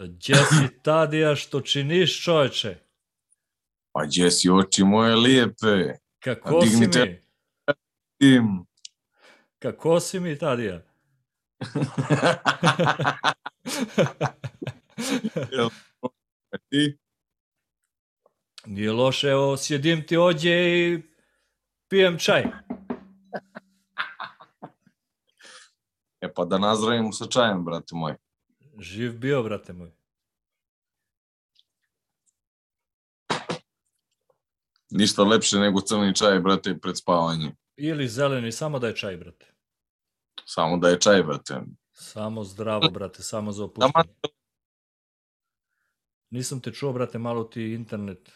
Gdje si Tadija, što činiš čoveče? Pa gdje si oči moje lijepe? Kako si mi? Tim. Kako si mi, Tadija? Ti? Nije loše, evo, sjedim ti ođe i pijem čaj. E pa da nazdravimo sa čajem, brate moj. Živ bio, brate moj. Ništa lepše nego crni čaj, brate, pred spavanje. Ili zeleni, samo da je čaj, brate. Samo da je čaj, brate. Samo zdravo, brate, samo za Taman opuštanje. Nisam te čuo, brate, malo ti internet.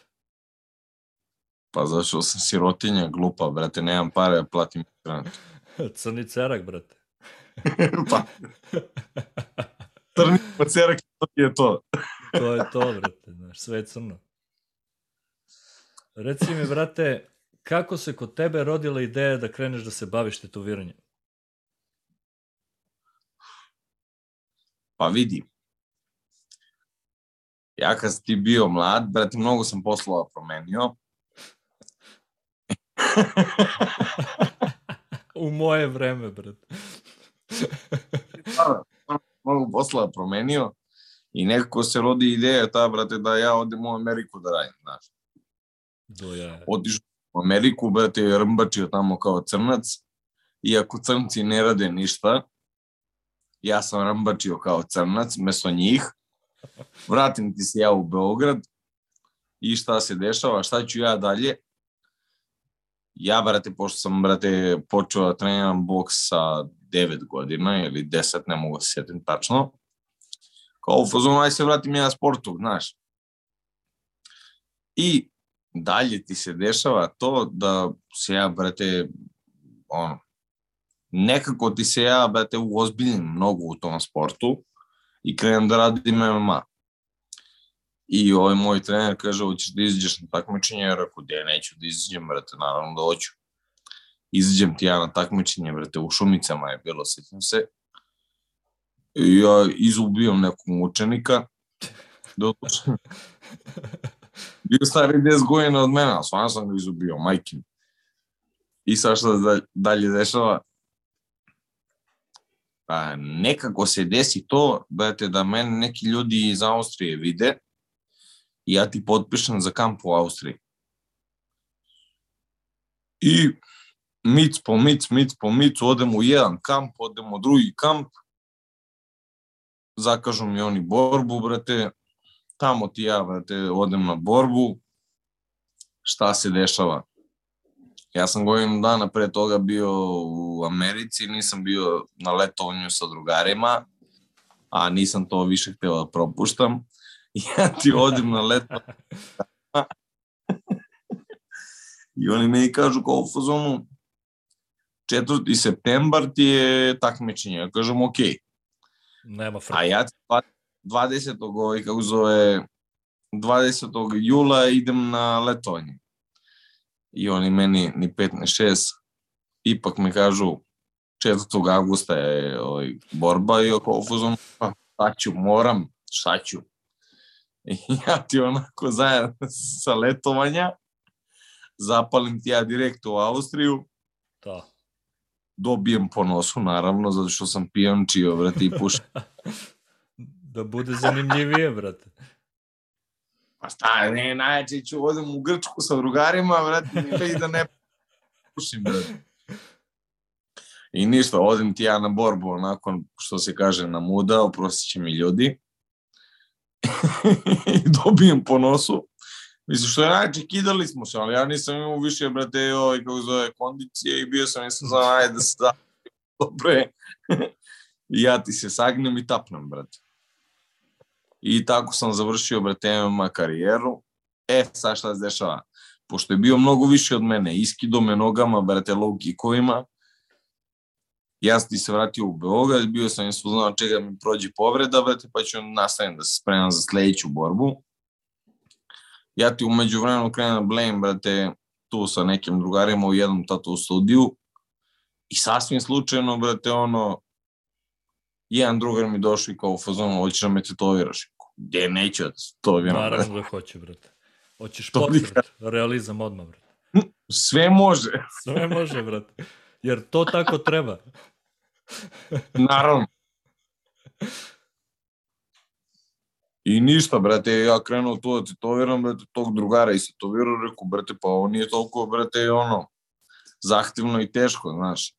Pa zašto sam sirotinja, glupa, brate, nemam pare, da platim internet. Crni cerak, brate. pa, crni pacerak, to je to. To je to, brate, znaš, sve je crno. Reci mi, brate, kako se kod tebe rodila ideja da kreneš da se baviš tetoviranjem? Pa vidi. Ja kad si ti bio mlad, brate, mnogo sam poslova promenio. U moje vreme, brate. mnogo poslova promenio i nekako se rodi ideja ta, brate, da ja odem u Ameriku da radim, znaš. Do jaja. Otišao u Ameriku, brate, rmbačio tamo kao crnac, iako crnci ne rade ništa, ja sam rmbačio kao crnac, mesto njih, vratim ti se ja u Beograd i šta se dešava, šta ću ja dalje? Ja, brate, pošto sam, brate, počeo da treniram boks sa 9 godina ili 10, ne mogu se sjetim tačno, kao u fazonu, aj se vratim ja sportu, znaš. I dalje ti se dešava to da se ja, brate, ono, nekako ti se ja, brate, uozbiljim mnogo u tom sportu i krenem da radim MMA. I ovaj moj trener kaže, hoćeš da izađeš na takmičenje? Ja rekao, gde neću da izađem, brate, naravno da hoću. Izađem ti ja na takmičenje, brate, u Šumicama je bilo, sjećam se. I ja izubijam nekog mučenika. Doduše, bio stari 10 godina od mene, a stvarno sam ga izubio, majke mi. I sad šta da- dalje dešava? Pa, nekako se desi to, brate, da mene neki ljudi iz Austrije vide i ja ti potpišem za kamp u Austriji. I mic po mic, mic po mic, odem u jedan kamp, odem u drugi kamp, zakažu mi oni borbu, brate, tamo ti ja, brate, odem na borbu, šta se dešava? Ja sam godinu dana pre toga bio u Americi, nisam bio na letovanju sa drugarima, a nisam to više hteo da propuštam. Ja ti odem na letovanje i oni meni kažu kao u fazonu 4. septembar ti je takmičenje. Ja kažem, okej. Nema A frka. ja ti dva- 20. ovaj, kako zove, 20. jula idem na letovanje. I oni meni ni 5 ni 6, ipak mi kažu 4. augusta je ovaj, borba i oko fuzon, pa šta ću, moram, šta ću. I ja ti onako zajedno sa letovanja, zapalim ti ja direkt u Austriju, Da. dobijem po nosu, naravno, zato što sam pijančio, vrati, i pušim. Da bude zanimljivije, brate. Pa šta, ne, najjače ću odem u Grčku sa drugarima, vrati, i da ne pušim, brate. I ništa, odem ti ja na borbu, onako, što se kaže, na muda, oprostit će mi ljudi. I dobijem po nosu. Mislim, što je najče, kidali smo se, ali ja nisam imao više, brate, ovaj, kako zove, kondicije i bio sam, nisam znao, ajde da se da, dobro je. I ja ti se sagnem i tapnem, brate. I tako sam završio, brate, MMA karijeru. E, sad šta se dešava? Pošto je bio mnogo više od mene, iskido me nogama, brate, low kickovima, ja sam ti se vratio u Beograd, bio sam isto znao čega mi prođe povreda, brate, pa ću nastaviti da se spremam za sledeću borbu. Ja ti umeđu vremenu krenem na blame, brate, tu sa nekim drugarima u jednom tatu studiju i sasvim slučajno, brate, ono, jedan drugar mi došao i kao u fazonu, hoćeš da me tetoviraš? Gde neću da to viram, brate. Naravno da hoće, brate. Hoćeš portret, realizam odmah, brate. Sve može, Sve može, brate. Jer to tako treba. naravno. I ništa, brate, ja krenuo to da tetoviram, brate, tog drugara i se tovirao, rekao, brate, pa ovo nije toliko, brate, ono, zahtevno i teško, znaš.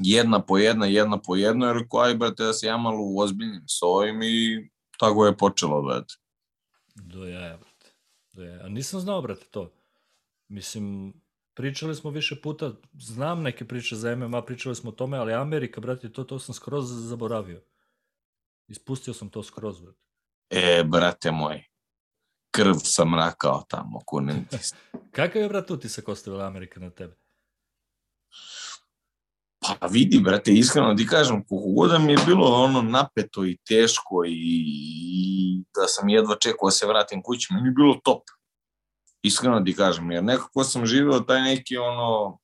Jedna po jedna, jedna po jedna, jer rekao, aj, brate, da se ja malo uozbiljnim sa ovim i tako je počelo, brate. Do jaja, brate. Do jaja. A nisam znao, brate, to. Mislim, pričali smo više puta, znam neke priče za MMA, pričali smo o tome, ali Amerika, brate, to, to sam skroz zaboravio. Ispustio sam to skroz, brate. E, brate moj, krv sam rakao tamo, kunem ti. Kakav je, brate, utisak ostavila Amerika na tebe? Pa vidi, brate, iskreno ti kažem, koliko god da mi je bilo ono napeto i teško i, i da sam jedva čekao da se vratim kući, meni je bilo top. Iskreno ti kažem, jer nekako sam živeo taj neki ono,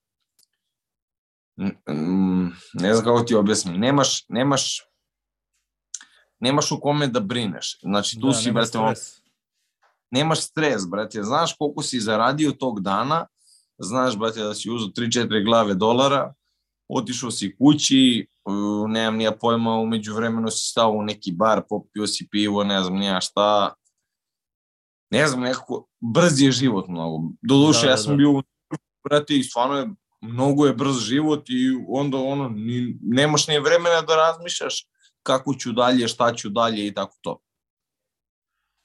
ne znam kako ti objasnim, nemaš, nemaš, nemaš u kome da brineš. Znači, tu da, si, brate, ono, stres. nemaš stres, brate, znaš koliko si zaradio tog dana, znaš, brate, da si uzeo 3-4 glave dolara, otišao si kući, uh, nemam nija pojma, umeđu vremenu si stao u neki bar, popio si pivo, ne znam nija šta, ne znam, nekako, brz je život mnogo. Doduše, Da, ja da, sam da. bio, u brate, i stvarno je, mnogo je brz život i onda ono, ni, nemaš ni vremena da razmišljaš kako ću dalje, šta ću dalje i tako to.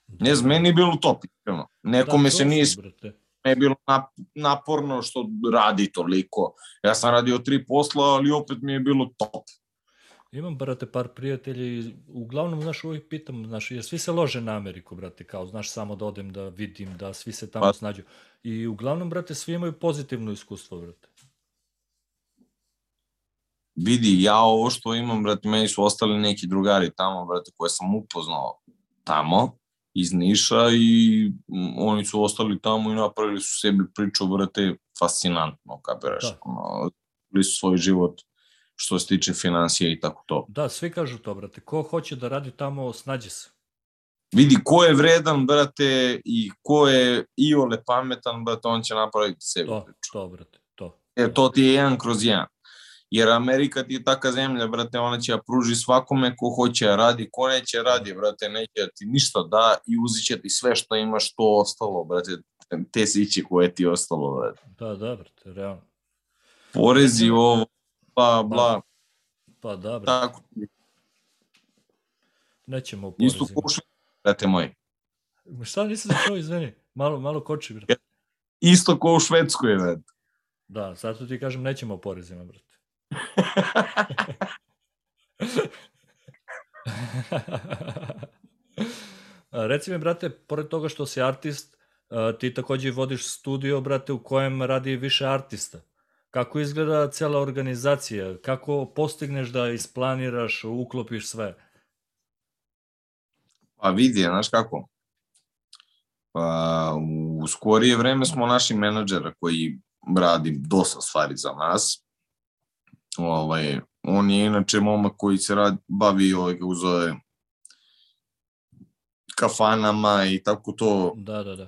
Ne znam, meni je bilo top, iskreno. Nekome Da, se to nije brate. Ne je bilo nap- naporno što radi toliko. Ja sam radio tri posla, ali opet mi je bilo top. Imam, brate, par prijatelja i uglavnom, znaš, uvijek pitam, znaš, jer svi se lože na Ameriku, brate, kao, znaš, samo da odem da vidim, da svi se tamo Pa- snađu. I uglavnom, brate, svi imaju pozitivno iskustvo, brate. Vidi, ja ovo što imam, brate, meni su ostali neki drugari tamo, brate, koje sam upoznao tamo, iz Niša i oni su ostali tamo i napravili su sebi priču, brate, fascinantno, kapiraš. Da. Ono, Bili su svoj život što se tiče financija i tako to. Da, svi kažu to, brate. Ko hoće da radi tamo, snađe se. Vidi, ko je vredan, brate, i ko je iole pametan, brate, on će napraviti sebi To, priču. to, brate, to. E, to ti je jedan kroz jedan. Jer Amerika ti je taka zemlja, brate, ona će da pruži svakome ko hoće da radi, ko neće radi, brate, neće da ti ništa da i uzit će ti sve što imaš to ostalo, brate, te siće koje ti ostalo, brate. Da, da, brate, realno. Porezi, ovo, bla, bla, Pa da, brate, tako. nećemo o Isto porezima. ko u Švedskoj, brate moj. Šta nisam čuo, izveni? Malo, malo koči, brate. Isto ko u Švedskoj, brate. Da, zato ti kažem, nećemo o porezima, brate. Reci mi, brate, pored toga što si artist, ti takođe vodiš studio, brate, u kojem radi više artista. Kako izgleda cela organizacija? Kako postigneš da isplaniraš, uklopiš sve? Pa vidi, znaš kako? Pa, u skorije vreme smo naši menadžera koji radi dosta stvari za nas. Ovaj, on je inače momak koji se radi, bavi ovaj, kako zove, kafanama i tako to. Da, da, da.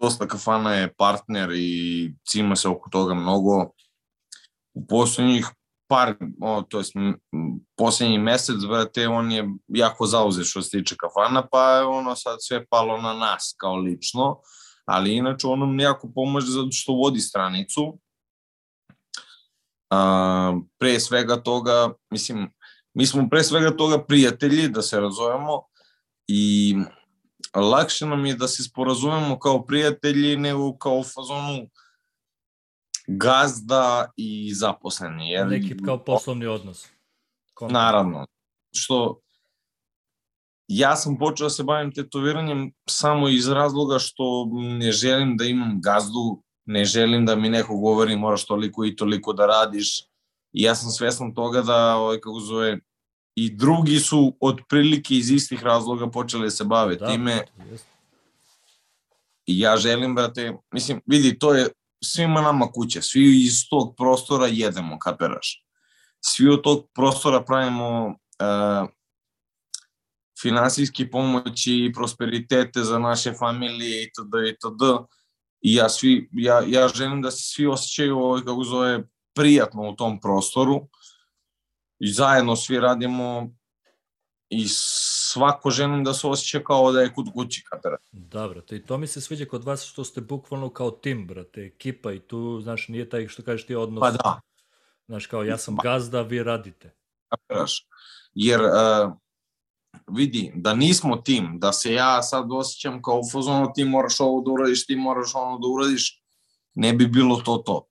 Dosta kafana je partner i cima se oko toga mnogo. U poslednjih par, o, to jest poslednji mesec, brate, on je jako zauzet što se tiče kafana, pa je ono sad sve palo na nas kao lično, ali inače on nam jako pomaže zato što vodi stranicu. A, pre svega toga, mislim, mi smo pre svega toga prijatelji, da se razumemo, i lakše nam je da se sporazumemo kao prijatelji nego kao u fazonu gazda i zaposleni. Jer, Neki kao poslovni odnos. Kontakt. Naravno. Što ja sam počeo da se bavim tetoviranjem samo iz razloga što ne želim da imam gazdu, ne želim da mi neko govori moraš toliko i toliko da radiš. I ja sam svestan toga da, ovaj, kako zove, i drugi su otprilike iz istih razloga počeli da se bave Da, time. I ja želim, brate, mislim, vidi, to je svima nama kuća, svi iz tog prostora jedemo, kapiraš. Svi od tog prostora pravimo uh, finansijski pomoći i prosperitete za naše familije itd. itd. I ja, svi, ja, ja želim da se svi osjećaju, ovaj, kako zove, prijatno u tom prostoru i zajedno svi radimo i svako želim da se osjeća kao da je kod kući kapira. Da, brate, i to mi se sviđa kod vas što ste bukvalno kao tim, brate, ekipa i tu, znaš, nije taj što kažeš ti odnos. Pa da. Znaš, kao ja sam gazda, vi radite. Kapiraš. Jer uh, vidi, da nismo tim, da se ja sad osjećam kao u ti moraš ovo da uradiš, ti moraš ono da uradiš, ne bi bilo to to.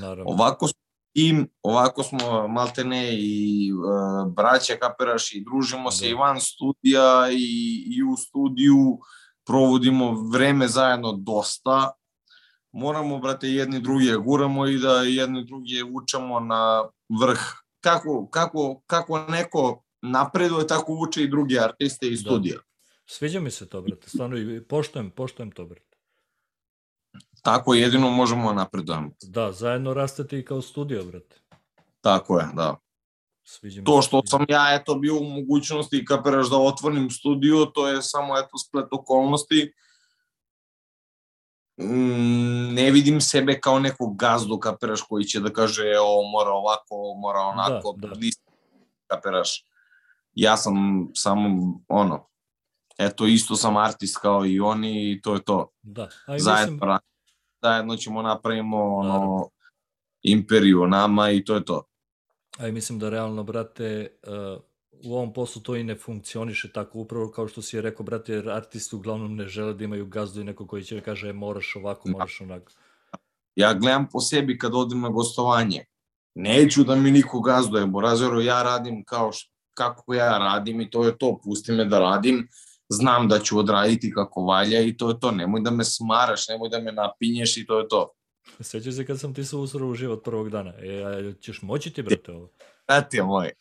Naravno. Ovako smo tim, ovako smo maltene i uh, braća kapiraš i družimo se Da. i van studija i, i u studiju, provodimo vreme zajedno dosta. Moramo, brate, jedni drugi guramo i da jedni drugi vučemo na vrh. Kako, kako, kako neko napreduje, tako vuče i drugi artiste i Da. studija. Sviđa mi se to, brate, stvarno i poštojem, poštojem to, brate. Tako jedino možemo da napredujemo. Da, zajedno rastete i kao studio, brate. Tako je, da. Sviđa To što sam ja eto bio u mogućnosti kapiraš da otvorim studio, to je samo eto splet okolnosti. Mm, Ne vidim sebe kao nekog gazdu kapiraš koji će da kaže e, ovo mora ovako, mora onako, Da, da. list kapiraš. Ja sam samo ono, eto isto sam artist kao i oni i to je to. Da, a i Zajedno, mislim, zajedno ćemo napravimo ono, Naravno. imperiju nama i to je to. a i mislim da realno, brate, uh, u ovom poslu to i ne funkcioniše tako, upravo kao što si je rekao, brate, jer artisti uglavnom ne žele da imaju gazdu i neko koji će da kaže e, moraš ovako, Da. moraš onako. Ja gledam po sebi kad odem na gostovanje. Neću da mi niko gazduje, Borazero, ja radim kao š, kako ja radim i to je to, pusti me da radim, znam da ću odraditi kako valja i to je to, nemoj da me smaraš, nemoj da me napinješ i to je to. Sećaš se kad sam ti se usro u život prvog dana. E, a ćeš moći ti, brate, ovo? Brate moj,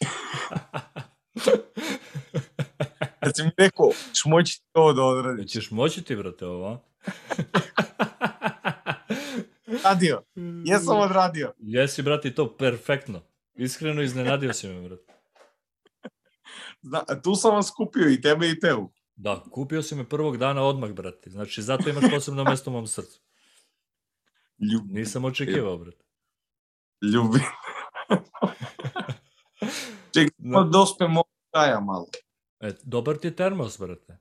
kad si mi rekao, ćeš moći to da odradiš. Ćeš moći ti, brate, ovo? Radio, jesam odradio. Jesi, brate, to perfektno. Iskreno iznenadio si me, brate. Zna, tu sam vas kupio i tebe i tebu. Da, kupio si me prvog dana odmah, brate. Znači, zato imaš posebno mesto u mom srcu. Ljub, Nisam očekivao, brate. ljubi. Čekaj, Da. dospemo čaja malo. E, dobar ti je termos, brate.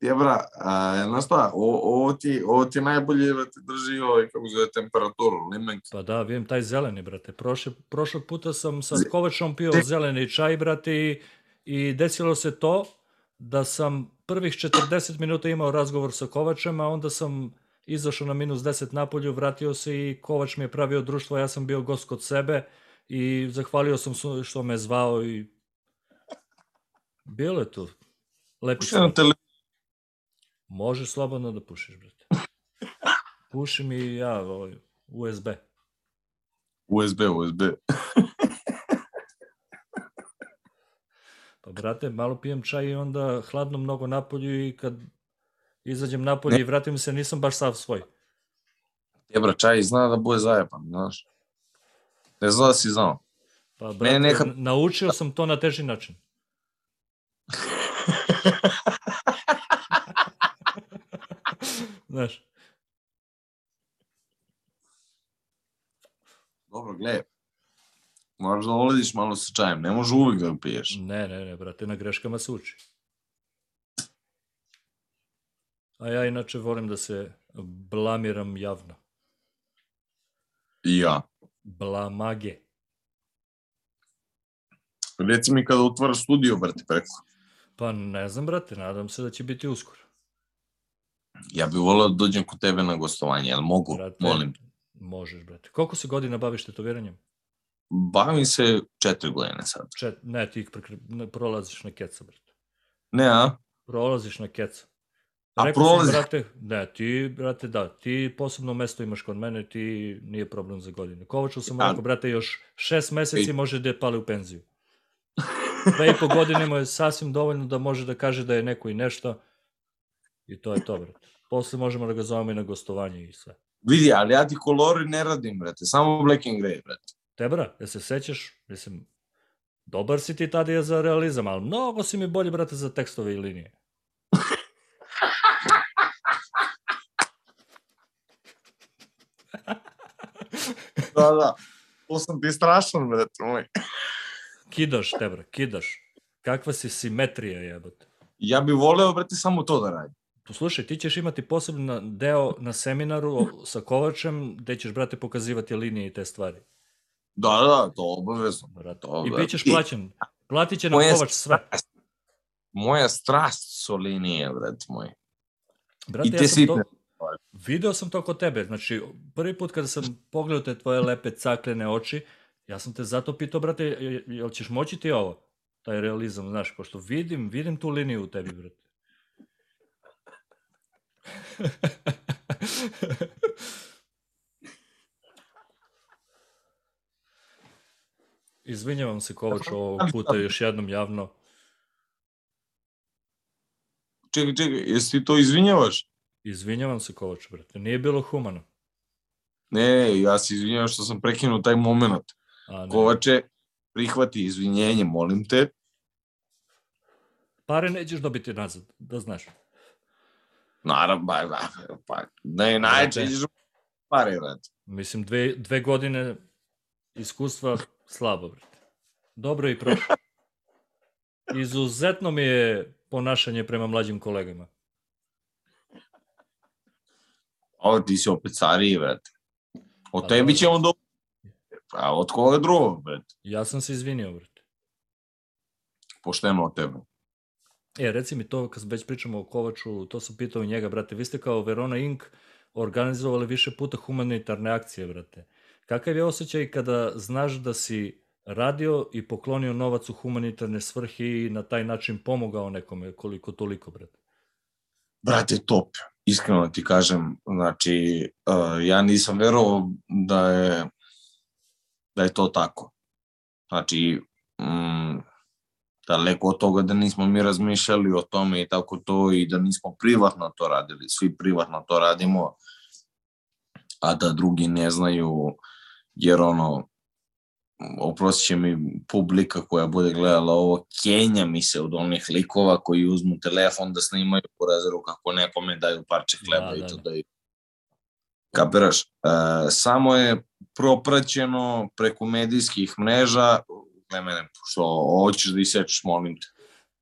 Jebra, a, znaš šta, o, ovo, ti, ovo ti najbolje da ti drži ovaj, kako zove, temperaturu, limenki. Pa da, vidim taj zeleni, brate. Prošle, prošlog puta sam sa Kovačom pio Te- zeleni čaj, brate, i, i desilo se to da sam prvih 40 minuta imao razgovor sa Kovačem, a onda sam izašao na minus 10 napolju, vratio se i Kovač mi je pravio društvo, ja sam bio gost kod sebe i zahvalio sam što me je zvao i bilo je tu. Lepi tele... Možeš slobodno da pušiš, brate. Pušim i ja ovaj, USB. USB, USB. Pa, brate, malo pijem čaj i onda hladno mnogo napolju i kad izađem napolje Ne. i vratim se, nisam baš sav svoj. Jebra, čaj zna da bude zajeban, znaš. Ne zna da si znao. Pa, brate, neka- naučio sam to na teži način. Znaš, Dobro, gledaj. Moraš da olediš malo sa čajem, ne može uvijek da ga piješ. ne, ne, ne, brate, na greškama se uči. A ja inače volim da se blamiram javno. I ja. Blamage. Reci mi kada otvaraš studio, brate, preko. Pa ne znam, brate, nadam se da će biti uskoro. Ja bih voleo da dođem kod tebe na gostovanje, jel mogu? Brate, Molim. Možeš, brate. Koliko se godina baviš tetoviranjem? Bavim se četiri godine sad. Čet, ne, ti prekre, ne, prolaziš na keca, brate. Ne, a? Prolaziš na keca. A prolazi- brate, ne, ti, brate, da, ti posebno mesto imaš kod mene, ti nije problem za godine. Kovaču sam rekao, brate, još šest meseci Ej. može da je pali u penziju. Dve i po godine mu je sasvim dovoljno da može da kaže da je neko i nešto. I to je to, brate. Posle možemo da ga zovemo i na gostovanje i sve. Vidi, ali ja ti kolori ne radim, brate, samo black and grey, brate. Te, bra, jel se sećaš? Mislim, Dobar si ti tada je za realizam, ali mnogo si mi bolji, brate, za tekstove i linije. Da, da. To sam ti strašan, brate moj. Kidaš, tebra, kidaš. Kakva si simetrija, jebote. Ja bih voleo, brate, samo to da radim. Poslušaj, ti ćeš imati poseban deo na seminaru sa Kovačem, gde ćeš, brate, pokazivati linije i te stvari. Da, da, to obavezno. Brate. To, I brate. bit ćeš plaćen. Platit će nam Moja Kovač sve. strast- Moja strast su linije, brate moj. Brate, I te ja sam to, video sam to kod tebe. Znači, prvi put kada sam pogledao te tvoje lepe caklene oči, ja sam te zato pitao, brate, je- jel ćeš moći ti ovo? Taj realizam, znaš, pošto vidim, vidim tu liniju u tebi, brate. Izvinjavam se Kovač ovog puta još jednom javno. Čekaj, čekaj, jesi ti to izvinjavaš? Izvinjavam se Kovač, brate. Nije bilo humano. Ne, ja se izvinjavam što sam prekinuo taj moment. A, ne. Kovače, prihvati izvinjenje, molim te. Pare nećeš dobiti nazad, da znaš. Naravno, ba, ba, pa, ne, najče, Brate. ideš u pare, brate. Mislim, dve, dve godine iskustva slabo, brate. Dobro i prošlo. Izuzetno mi je ponašanje prema mlađim kolegama. Ovo ti si opet stariji, brate. Od Pa tebi dobro. ćemo do... A od koga drugog, brate? Ja sam se izvinio, brate. Pošteno od tebe. E, reci mi to, kad već pričamo o Kovaču, to sam pitao i njega, brate. Vi ste kao Verona Inc. organizovali više puta humanitarne akcije, brate. Kakav je osjećaj kada znaš da si radio i poklonio novac u humanitarne svrhe i na taj način pomogao nekome koliko toliko, brate? Brate, top. Iskreno ti kažem, znači, uh, ja nisam verovao da je, da je to tako. Znači, mm, daleko od toga da nismo mi razmišljali o tome i tako to i da nismo privatno to radili. Svi privatno to radimo, a da drugi ne znaju, jer ono, oprostit će mi publika koja bude gledala ovo, kenja mi se od onih likova koji uzmu telefon da snimaju po razeru kako nekome daju parče hleba Da, i da, to da. daju. Kapiraš? E, samo je propraćeno preko medijskih mreža, gle mene, što hoćeš da isečeš, molim te,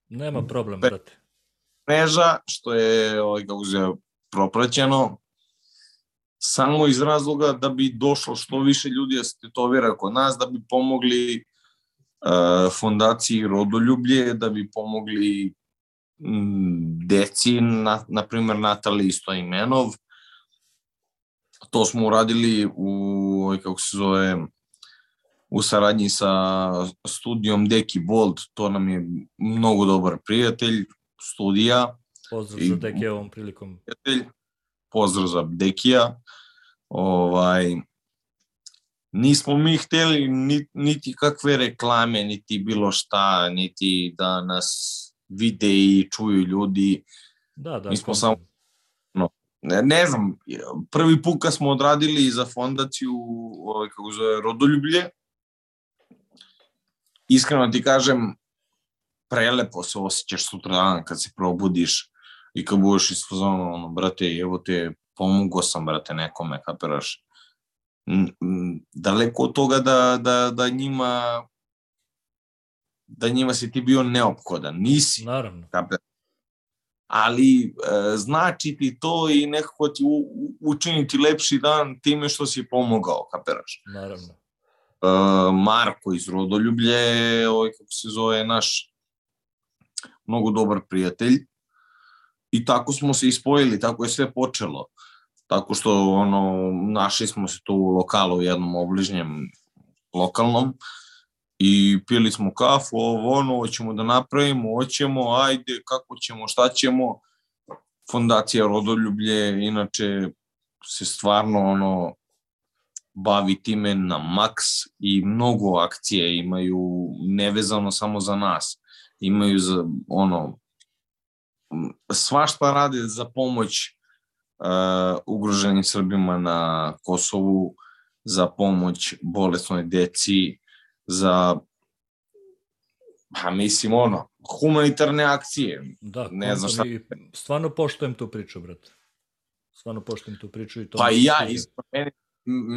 Nema problem, Pe- brate. mreža, što je ovaj, kako se zove, propraćeno, samo iz razloga da bi došlo što više ljudi da se tetovira kod nas, da bi pomogli uh, fondaciji Rodoljublje, da bi pomogli deci, na, na primer Natali Stoimenov. To smo uradili u, ovaj, kako se zove, u saradnji sa studijom Deki Bold, to nam je mnogo dobar prijatelj, studija, Pozdrav I- za Deke ovom prilikom. prijatelj, pozdrav za Dekija. Ovaj, nismo mi hteli ni, niti kakve reklame, niti bilo šta, niti da nas vide i čuju ljudi. Da, da. Mi smo samo- Ne, ne znam, prvi put kad smo odradili za fondaciju ovaj, kako zove, Rodoljublje, iskreno ti kažem, prelepo se osjećaš sutra dan kad se probudiš i kad budeš fazona, ono, brate, evo te, pomogao sam, brate, nekome, kapiraš. Daleko od toga da, da, da njima da njima si ti bio neophodan, nisi, Naravno. kapiraš. Ali e, znači ti to i nekako ti u, u- učini ti lepši dan time što si pomogao, kapiraš. Naravno. E, Marko iz Rodoljublje, je, ovaj, kako se zove, naš mnogo dobar prijatelj. I tako smo se ispojili, tako je sve počelo. Tako što ono, našli smo se tu u lokalu, u jednom obližnjem lokalnom i pili smo kafu, ovo ono, hoćemo da napravimo, hoćemo, ajde, kako ćemo, šta ćemo. Fondacija Rodoljublje, inače, se stvarno ono, bavi time na maks i mnogo akcije imaju nevezano samo za nas. Imaju za ono svašta rade za pomoć uh, ugroženim Srbima na Kosovu, za pomoć bolesnoj deci, za Pa mislim, ono, humanitarne akcije. Da, Ne znam i stvarno poštujem tu priču, brate. Stvarno poštujem tu priču i to... Pa ja, sviđa. iskreno,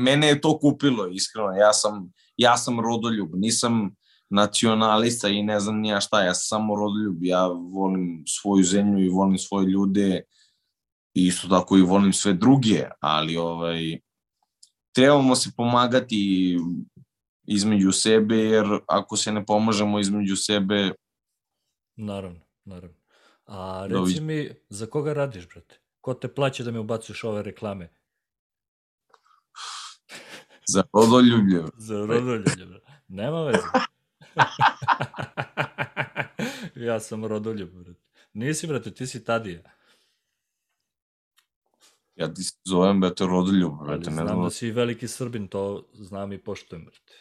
mene, je to kupilo, iskreno. Ja sam, ja sam rodoljub, nisam nacionalista i ne znam nija šta, ja sam samo rodoljub. Ja volim svoju zemlju i volim svoje ljude i isto tako i volim sve druge, ali ovaj, trebamo se pomagati između sebe, jer ako se ne pomažemo između sebe, Naravno, naravno. A Doviđenja. reci mi, za koga radiš, brate? Ko te plaća da mi ubacuješ ove reklame? Za rodoljublje, Za rodoljublje. Nema veze. ja sam rodoljub, brate. Nisi, brate, ti si Tadija. ja ti se zovem, brate, rodoljub, Ali brate, ne znam znam, da si veliki Srbin, to znam i poštujem, brate.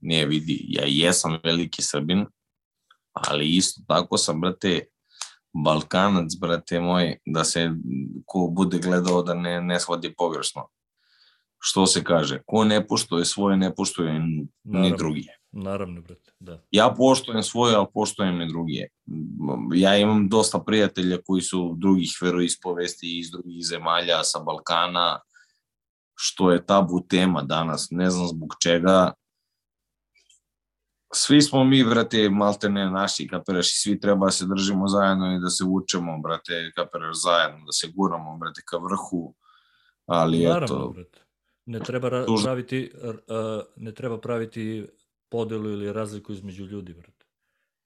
ne vidi, ja jesam veliki Srbin, ali isto tako sam, brate, Balkanac, brate moj, da se ko bude gledao da ne, ne shvati pogrešno. Što se kaže, ko ne poštuje svoje, ne poštuje ni, Naravno. drugi. Naravno, brate, da. Ja poštujem svoje, ali poštujem i drugi. Ja imam dosta prijatelja koji su drugih veroispovesti iz drugih zemalja sa Balkana, što je tabu tema danas, ne znam zbog čega. Svi smo mi, brate, maltene naši, kapiraš, i svi treba da se držimo zajedno i da se učemo, brate, kapiraš, zajedno, da se guramo, brate, ka vrhu, ali Naravno, eto, brate. Ne treba praviti, a, ne treba praviti podelu ili razliku između ljudi, brate.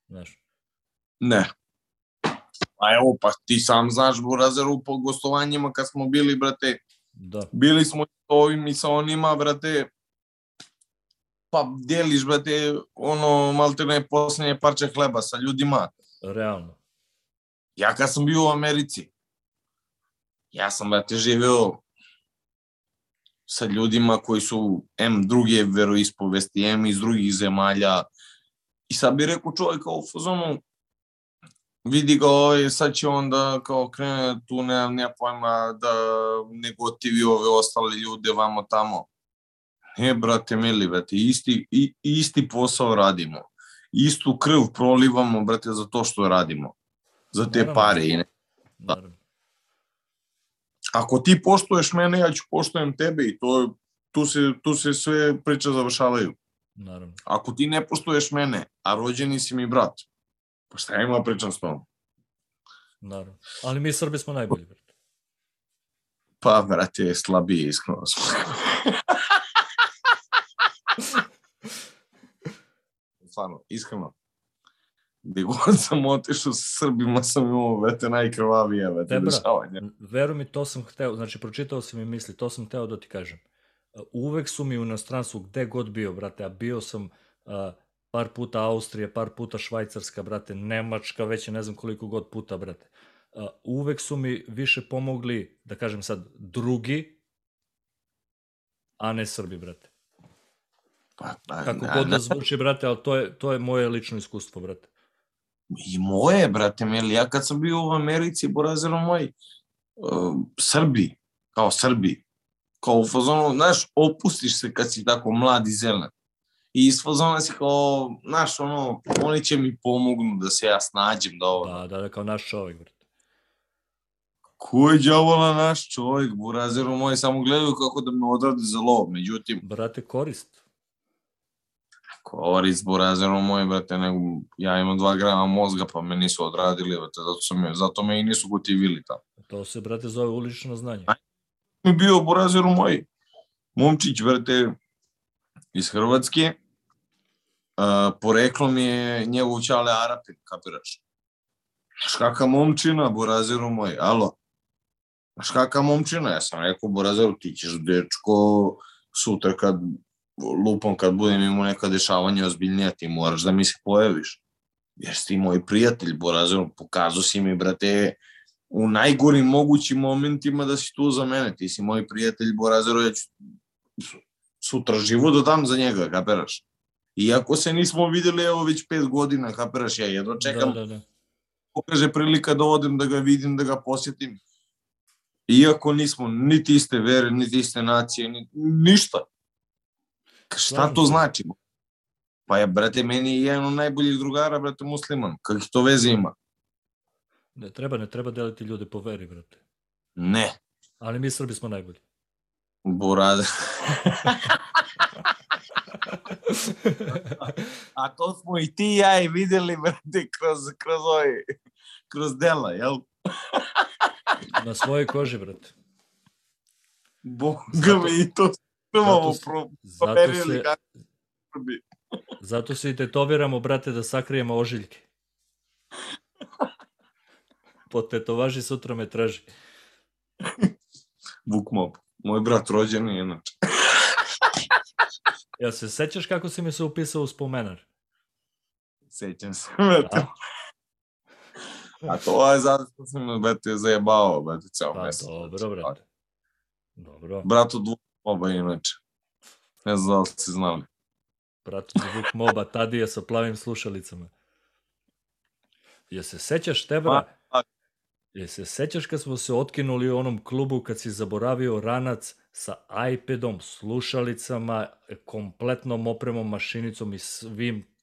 Znaš, Ne. Pa evo, pa ti sam znaš, Burazeru, po gostovanjima kad smo bili, brate, da, bili smo sa ovim i sa onima, brate, pa deliš, brate, ono, maltene poslednje parče hleba sa ljudima. realno. Ja kad sam bio u Americi, ja sam, brate, živeo sa ljudima koji su M druge veroispovesti, M iz drugih zemalja. I sad bi rekao čovjek u fazonu, vidi ga ovaj, sad će on da kao krene tu, ne, nema pojma, da negotivi ove ostale ljude vamo tamo. Ne, brate, mili, brate, isti, i, isti posao radimo. Istu krv prolivamo, brate, za to što radimo. Za te Naravno. pare i ne Naravno. Ako ti poštuješ mene, ja ću poštujem tebe i to, tu, se, tu se sve priče završavaju. Naravno. Ako ti ne poštuješ mene, a rođeni si mi brat, pa šta ima pričam s tobom? Naravno. Ali mi Srbi smo najbolji, brate. Pa, brate, slabije iskreno smo. Stvarno, iskreno. Gde god sam otišao sa Srbima sam imao, brate, najkrvavije, brate, Debra. dešavanja. Veruj mi, to sam hteo, znači pročitao sam mi misli, to sam hteo da ti kažem. Uh, Uvek su mi u inostranstvu gde god bio, brate, a bio sam uh, par puta Austrija, par puta Švajcarska, brate, Nemačka, već ne znam koliko god puta, brate. Uh, uvek su mi više pomogli, da kažem sad, drugi, a ne Srbi, brate. Pa, pa, Kako god da zvuči, brate, ali to je, to je moje lično iskustvo, brate. I moje, brate, mili, ja kad sam bio u Americi, borazero moj, uh, Srbi, kao Srbi, kao u fazonu, znaš, opustiš se kad si tako mlad i zelen. I iz fazona si kao, znaš, ono, oni će mi pomognu da se ja snađem, da ovo. Da, da, da, kao naš čovjek, brate. Ko je djavola naš čovjek, burazeru moj, samo gledaju kako da me odrade za lov. Međutim, Brate, korist. Koris, burazeru moj, brate, nego, ja imam dva grama mozga, pa me nisu odradili, brate, zato, sam, zato me i nisu gotivili tamo. To se, brate, zove ulično znanje. mi bio burazeru moj momčić, brate, iz Hrvatske. Uh, poreklo mi je njegov čale Arapin, kapiraš? Znaš kakva momčina, burazeru moj, alo? Znaš kakva momčina? Ja sam rekao, burazeru, ti ćeš, dečko, sutra kad lupom, kad budem imao neka dešavanja ozbiljnija, ti moraš da mi se pojaviš. Jer si ti moj prijatelj, burazeru, pokazao si mi, brate, u najgorim mogućim momentima da si tu za mene. Ti si moj prijatelj Borazero, ja ću sutra život da dam za njega, kapiraš? Iako se nismo videli, evo već pet godina, kapiraš, ja jedno čekam, Da, da, da. pokaže prilika da odem, da ga vidim, da ga posjetim. Iako nismo niti iste vere, niti iste nacije, ni, ništa. Šta to znači? Pa je, brate, meni je jedan od najboljih drugara, brate, musliman. Kakih to veze ima? Ne treba, ne treba deliti ljude po veri, brate. Ne. Ali mi Srbi smo najbolji. Burada. A to smo i ti i ja i videli, brate, kroz, kroz, ovaj, kroz dela, jel? Na svojoj koži, brate. Boga mi i to imamo pro, Zato proverili se, zato se i tetoviramo, brate, da sakrijemo ožiljke. Po tetovaži sutra me traži. Vuk Mob. Moj brat rođen je inače. Ja se sećaš kako si mi se upisao u spomenar? Sećam se, brate. A? To je zato što sam me, brate, zajebao, brate, ceo Pa mesec. dobro, brate. Dobro. Brat od Vuk Moba inače. Ne znam da li ste znali. Brat zvuk moba Tadija sa plavim slušalicama. Je se sećaš tebra? Ma, Je se sećaš kad smo se otkinuli u onom klubu kad si zaboravio ranac sa iPadom, slušalicama, kompletnom opremom, mašinicom i svim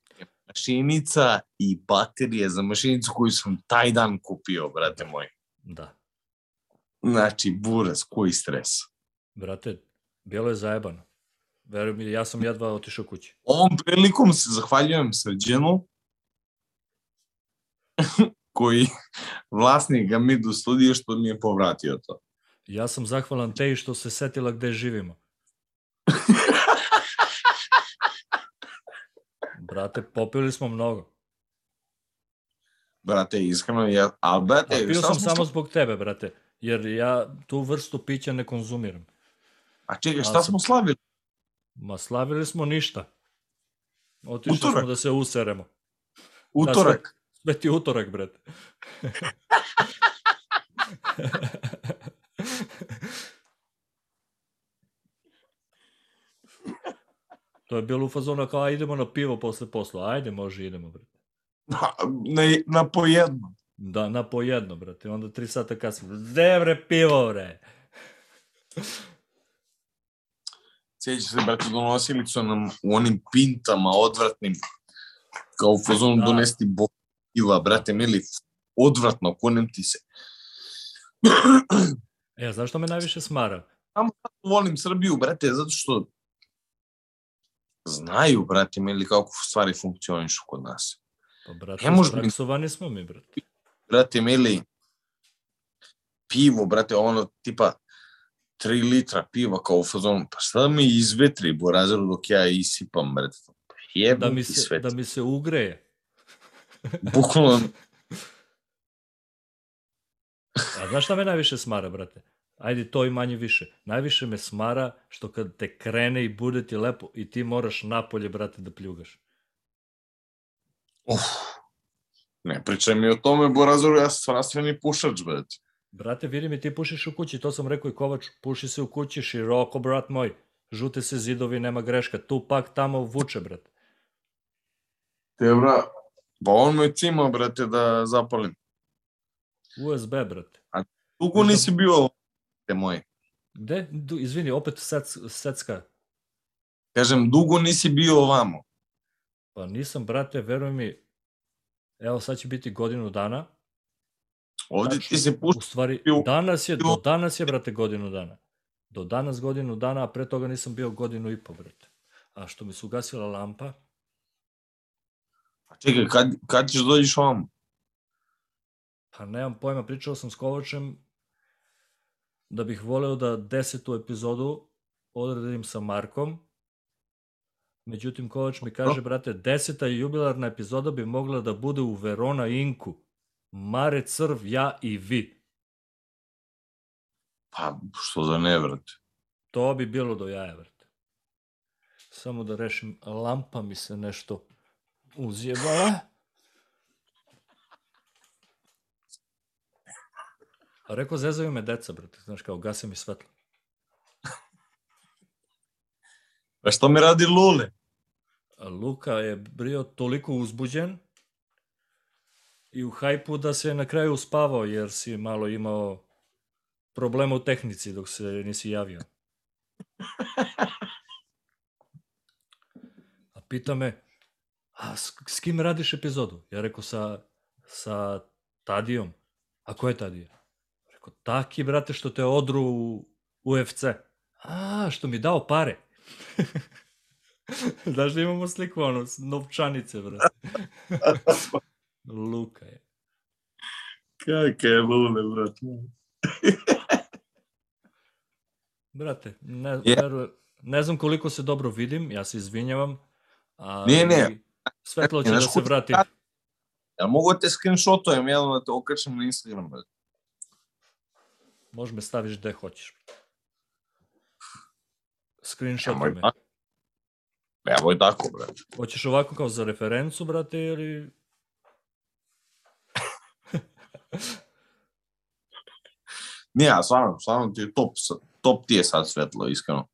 Mašinica i baterije za mašinicu koju sam taj dan kupio, brate moj. Da. Znači, buras, koji stres. Brate, bilo je zajebano. Veruj mi, ja sam jedva otišao kući. Ovom prilikom se zahvaljujem Srđanu, koji vlasnik Gamidu studije što mi je povratio to. Ja sam zahvalan teji što se setila gde živimo. Brate, popili smo mnogo. Brate, iskreno, ja, ali brate, A pio sam samo zbog tebe, brate. Jer ja tu vrstu pića ne konzumiram. A čekaj, Ali šta smo slavili? Ma slavili smo ništa. Otišli Utorak. smo da se useremo. Utorak. Sveti utorak, brate. to je bilo u fazonu kao, "A, idemo na pivo posle posla. Ajde, može, idemo, brate. na, na po jedno. Da, na po jedno, brate. Onda tri sata kasnije. Gde bre pivo, bre? Sjeća se, brate, donosili su nam u onim pintama odvratnim, kao u fazonu Da. donesti bo piva, brate, mili, odvratno, konem ti se. E, znaš što me najviše smara? Volim Srbiju, brate, zato što znaju, brate, mili, kako stvari funkcionišu kod nas. Pa, brate, Ne mi- smo mi, brate. Brate, mili, pivo, brate, ono, tipa, 3 litra piva kao u fazonu, pa šta da mi izvetri borazeru dok ja isipam, brate, Pa jebem Da mi se, da mi se ugreje. bukvalno, A znaš šta me najviše smara, brate? Ajde, to i manje više. Najviše me smara što kad te krene i bude ti lepo i ti moraš napolje, brate, da pljugaš. uf, ne pričaj mi o tome, borazeru, ja sam strastveni pušač, brate. Brate, vidi mi, ti pušiš u kući, to sam rekao i Kovaču, puši se u kući, široko, brat moj. Žute se zidovi, nema greška. Tu pak tamo vuče, brate. Te, bra, pa on me cimao, brate, da zapalim. USB, brate. Dugo nisi bio, te moj. Gde? Du, izvini, opet sec, secka. Kažem, dugo nisi bio ovamo. Pa nisam, brate, veruj mi, evo sad će biti godinu dana. Ovde Tačno. ti se U pušta, stvari, Ju- danas je, do danas je, brate, godinu dana. Do danas godinu dana, a pre toga nisam bio godinu i po, brate. A što mi se ugasila lampa, Pa čekaj, kad, kad ćeš dođeš ovamo? pa nemam pojma, pričao sam s Kovačem da bih voleo da desetu epizodu odradim sa Markom. Međutim, Kovač mi kaže, brate, deseta jubilarna epizoda bi mogla da bude u Verona Inku. Mare Crv, ja i vi. Pa, što da ne, brate. To bi bilo do jaja, brate. Samo da rešim, lampa mi se nešto uzjebala. A rekao, zezaju me deca, brate. Znaš, kao, gase mi svetlo. Pa što mi radi Lule? A Luka je bio toliko uzbuđen i u hajpu da se na kraju uspavao, jer si malo imao problema u tehnici dok se nisi javio. A pita me, a s, s kim radiš epizodu? Ja rekao, sa, sa Tadijom. A ko je Tadija? Rekao, taki, brate, što te odru u UFC. A, što mi dao pare. Znaš da imamo sliku, ono, novčanice, brate. Luka je. Kaka je lule, brate. Brate, ne, veru, ne znam koliko se dobro vidim, ja se izvinjavam. Ali Ne, ne. Svetlo će Ne, da se vrati. Jel mogu te screenshotujem, jel da te okačem na Instagram, brate? Može me staviš gde hoćeš. Screenshot Nemoj me. je tako, brate. Hoćeš ovako kao za referencu, brate, ili... Nije, ja, stvarno, stvarno ti je top, top ti je sad svetlo, iskreno.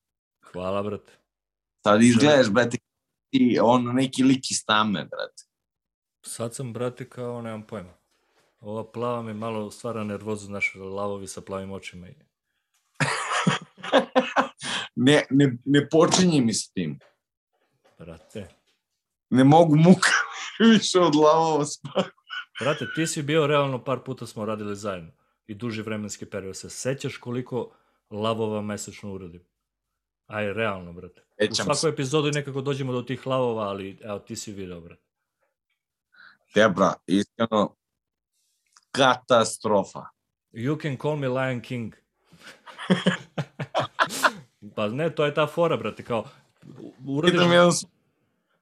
Hvala, brate. Sad izgledaš, brate, ti ono neki lik iz tame, brate. Sad sam, brate, kao, nemam pojma. Ova plava mi malo stvara nervozu, znaš, lavovi sa plavim očima. i- Ne, ne, ne počinje mi s tim. Brate. Ne mogu muka više od lavova spavati. Brate, ti si bio realno, par puta smo radili zajedno. I duži vremenski period. Se sećaš koliko lavova mesečno uradim? Aj, realno, brate. U Sećam svakoj se. epizodi nekako dođemo do tih lavova, ali evo, ti si video, brate. Debra, iskreno, katastrofa. You can call me Lion King. pa ne, to je ta fora, brate, kao, u- uradiš, jedan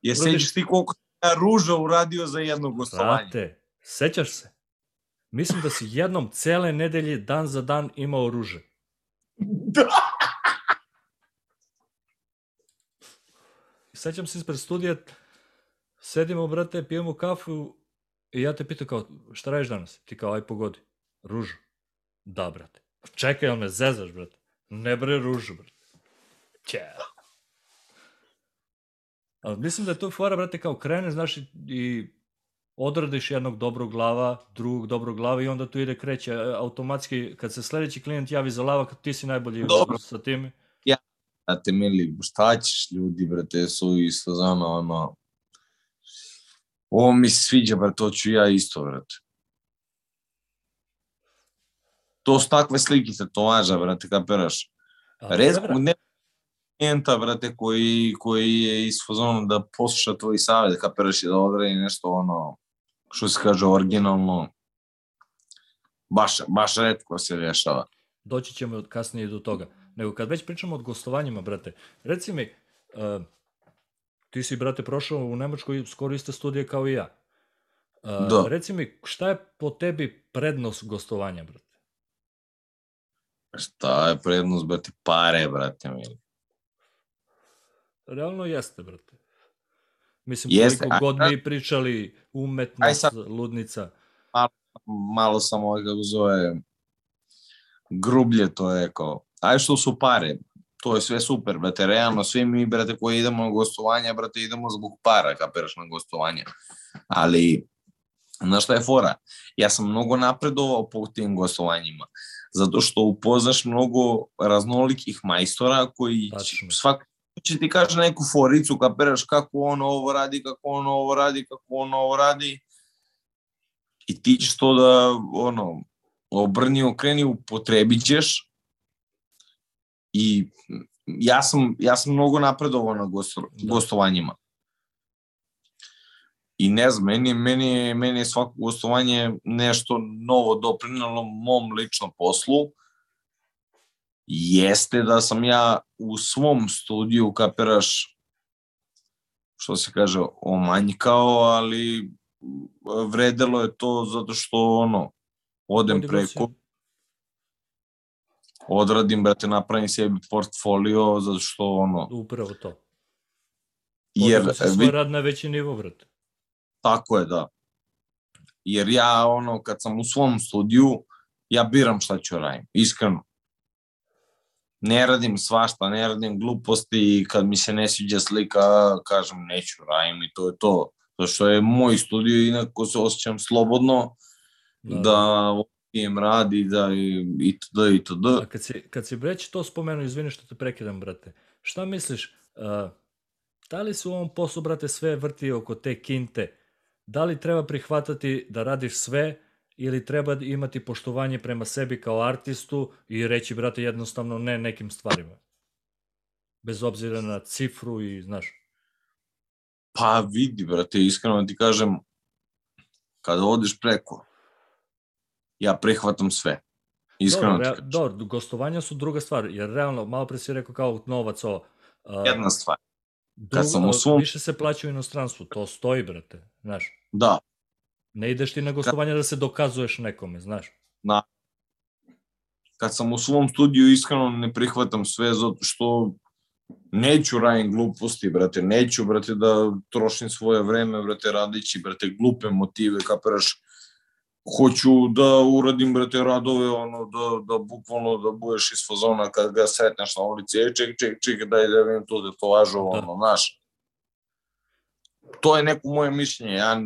Je sećaš ti koliko ja ruža uradio za jedno gostovanje? brate, sećaš se? Mislim da si jednom cele nedelje, dan za dan, imao ruže. Da. Sećam se ispred studija, sedimo, brate, pijemo kafu i ja te pitam kao, šta radiš danas? Ti kao, aj pogodi. Ružu. Da, brate. Čekaj, jel me zezaš, brate? Ne bre ružu, brate. Će. Ali mislim da je to fora, brate, kao kreneš, znaš, i odradiš jednog dobrog glava, drugog dobrog glava i onda tu ide kreće e, automatski, kad se sledeći klijent javi za lava, ti si najbolji Dobro. sa tim, Brate, mili, šta ćeš ljudi, brate, su isto zano, ono... Ovo mi se sviđa, brate, to ću ja isto, brate. To su takve slike tetovaža, brate, kapiraš. Redko dobra, ne klijenta, brate, koji, koji je iz fazonu da posluša tvoj savjet, kapiraš i da odradi nešto, ono, što se kaže, originalno. Baš, baš redko se dešava. doći ćemo kasnije do toga. Nego kad već pričamo o gostovanjima, brate, reci mi, uh, ti si, brate, prošao u Nemačkoj skoro iste studije kao i ja. Uh, Da. Reci mi, šta je po tebi prednost gostovanja, brate? Šta je prednost, brate, pare, brate, mili. Realno jeste, brate. Mislim, Jeste, koliko god mi pričali, umetnost, sad- ludnica. malo sam ovaj, kako zove, grublje to je kao, aj što su pare, to je sve super, brate, realno, svi mi, brate, koji idemo na gostovanja, brate, idemo zbog para, kapiraš na gostovanja, ali, znaš šta je fora? Ja sam mnogo napredovao po tim gostovanjima, zato što upoznaš mnogo raznolikih majstora koji Tačno. svak će ti kaže neku foricu, kapiraš kako on ovo radi, kako on ovo radi, kako on ovo radi, i ti ćeš to da, ono, obrni, okreni, upotrebit ćeš i ja sam, ja sam mnogo napredovao na gosto, Da. gostovanjima. I ne znam, meni, meni, meni je svako gostovanje nešto novo doprinalo mom ličnom poslu. Jeste da sam ja u svom studiju, kapiraš, što se kaže, omanjkao, ali vredelo je to zato što ono, odem si. preko, odradim, brate, napravim sebi portfolio, zato što ono, Upravo to. jer, si svoj rad na veći nivo, brate. tako je, da. Jer ja, ono, kad sam u svom studiju, ja biram šta ću radim, iskreno. Ne radim svašta, ne radim gluposti i kad mi se ne sviđa slika, kažem neću radim i to je to. Zato što je moj studio, inako se osjećam slobodno, da im radi, da i, itd. itd. A kad si, kad si već to spomenuo, izvini što te prekidam, brate, šta misliš, uh, da li se u ovom poslu, brate, sve vrti oko te kinte? Da li treba prihvatati da radiš sve ili treba imati poštovanje prema sebi kao artistu i reći, brate, jednostavno ne nekim stvarima? Bez obzira na cifru i, znaš... Pa vidi, brate, iskreno ti kažem, kada odeš preko, ja prihvatam sve. Iskreno dobro, ti rea, dobro, gostovanja su druga stvar, jer realno, malo pre si rekao kao novac ovo. Uh, Jedna stvar. drugo, sam u svom- Više se plaća u inostranstvu, to stoji, brate, znaš. Da, Ne ideš ti na gostovanja da se dokazuješ nekome, znaš. kad sam u svom studiju iskreno ne prihvatam sve zato što neću radim gluposti, brate, neću, brate, da trošim svoje vreme, brate, radići, brate, glupe motive, kapiraš, hoću da uradim, brate, radove, ono, da, da bukvalno da budeš iz fazona kad ga sretneš na ulici, e, ček, ček, ček, daj da vidim tu tetovažu, Da. ono, znaš. To je neko moje mišljenje, ja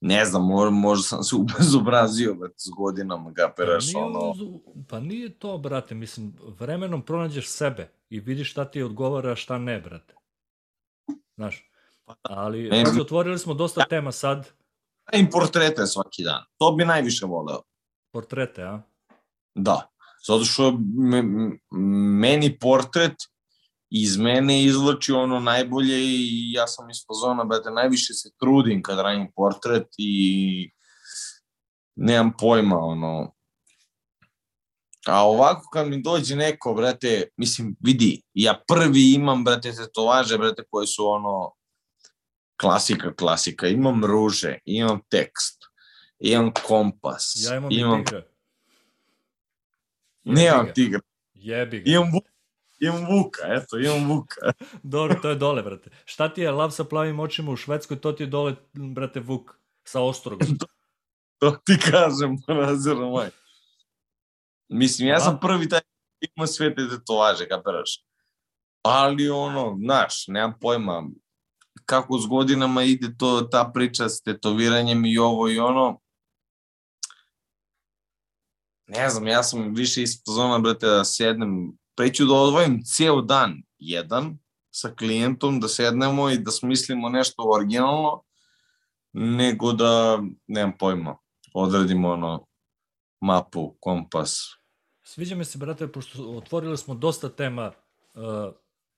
ne znam, možda, sam se ubezobrazio, brate, s godinama, kapiraš, nije, ono, uz- pa nije to, brate, mislim, vremenom pronađeš sebe i vidiš šta ti odgovara, šta ne, brate. Znaš, ali Meni- pazi, otvorili smo dosta tema sad, im portrete svaki dan. To bi najviše voleo. portrete, a? Da. Zato što me, meni portret iz mene izvlači ono najbolje i ja sam iz fazona, brate, najviše se trudim kad radim portret i nemam pojma, ono. A ovako kad mi dođe neko, brate, mislim, vidi, ja prvi imam, brate, tetovaže, brate, koje su ono, klasika, klasika. Imam ruže, imam tekst, imam kompas, Ja imam, imam tigra. Nemam tigra. Jebi ga. Imam, imam vuka, eto, imam vuka. Dobro, to je dole, brate. Šta ti je lav sa plavim očima u Švedskoj, to ti je dole, brate, Vuk sa ostrogom. To ti kažem, razira moj. Mislim, ja sam prvi taj ima sve te tetovaže, kapiraš. Ali ono, znaš, nemam pojma kako s godinama ide to, ta priča s tetoviranjem i ovo i ono. Ne znam, ja sam više iz zona, brate, da sednem, preću da odvojim ceo dan jedan sa klijentom, da sednemo i da smislimo nešto originalno, nego da, nemam pojma, odradimo ono, mapu, kompas. Sviđa mi se, brate, pošto otvorili smo dosta tema uh,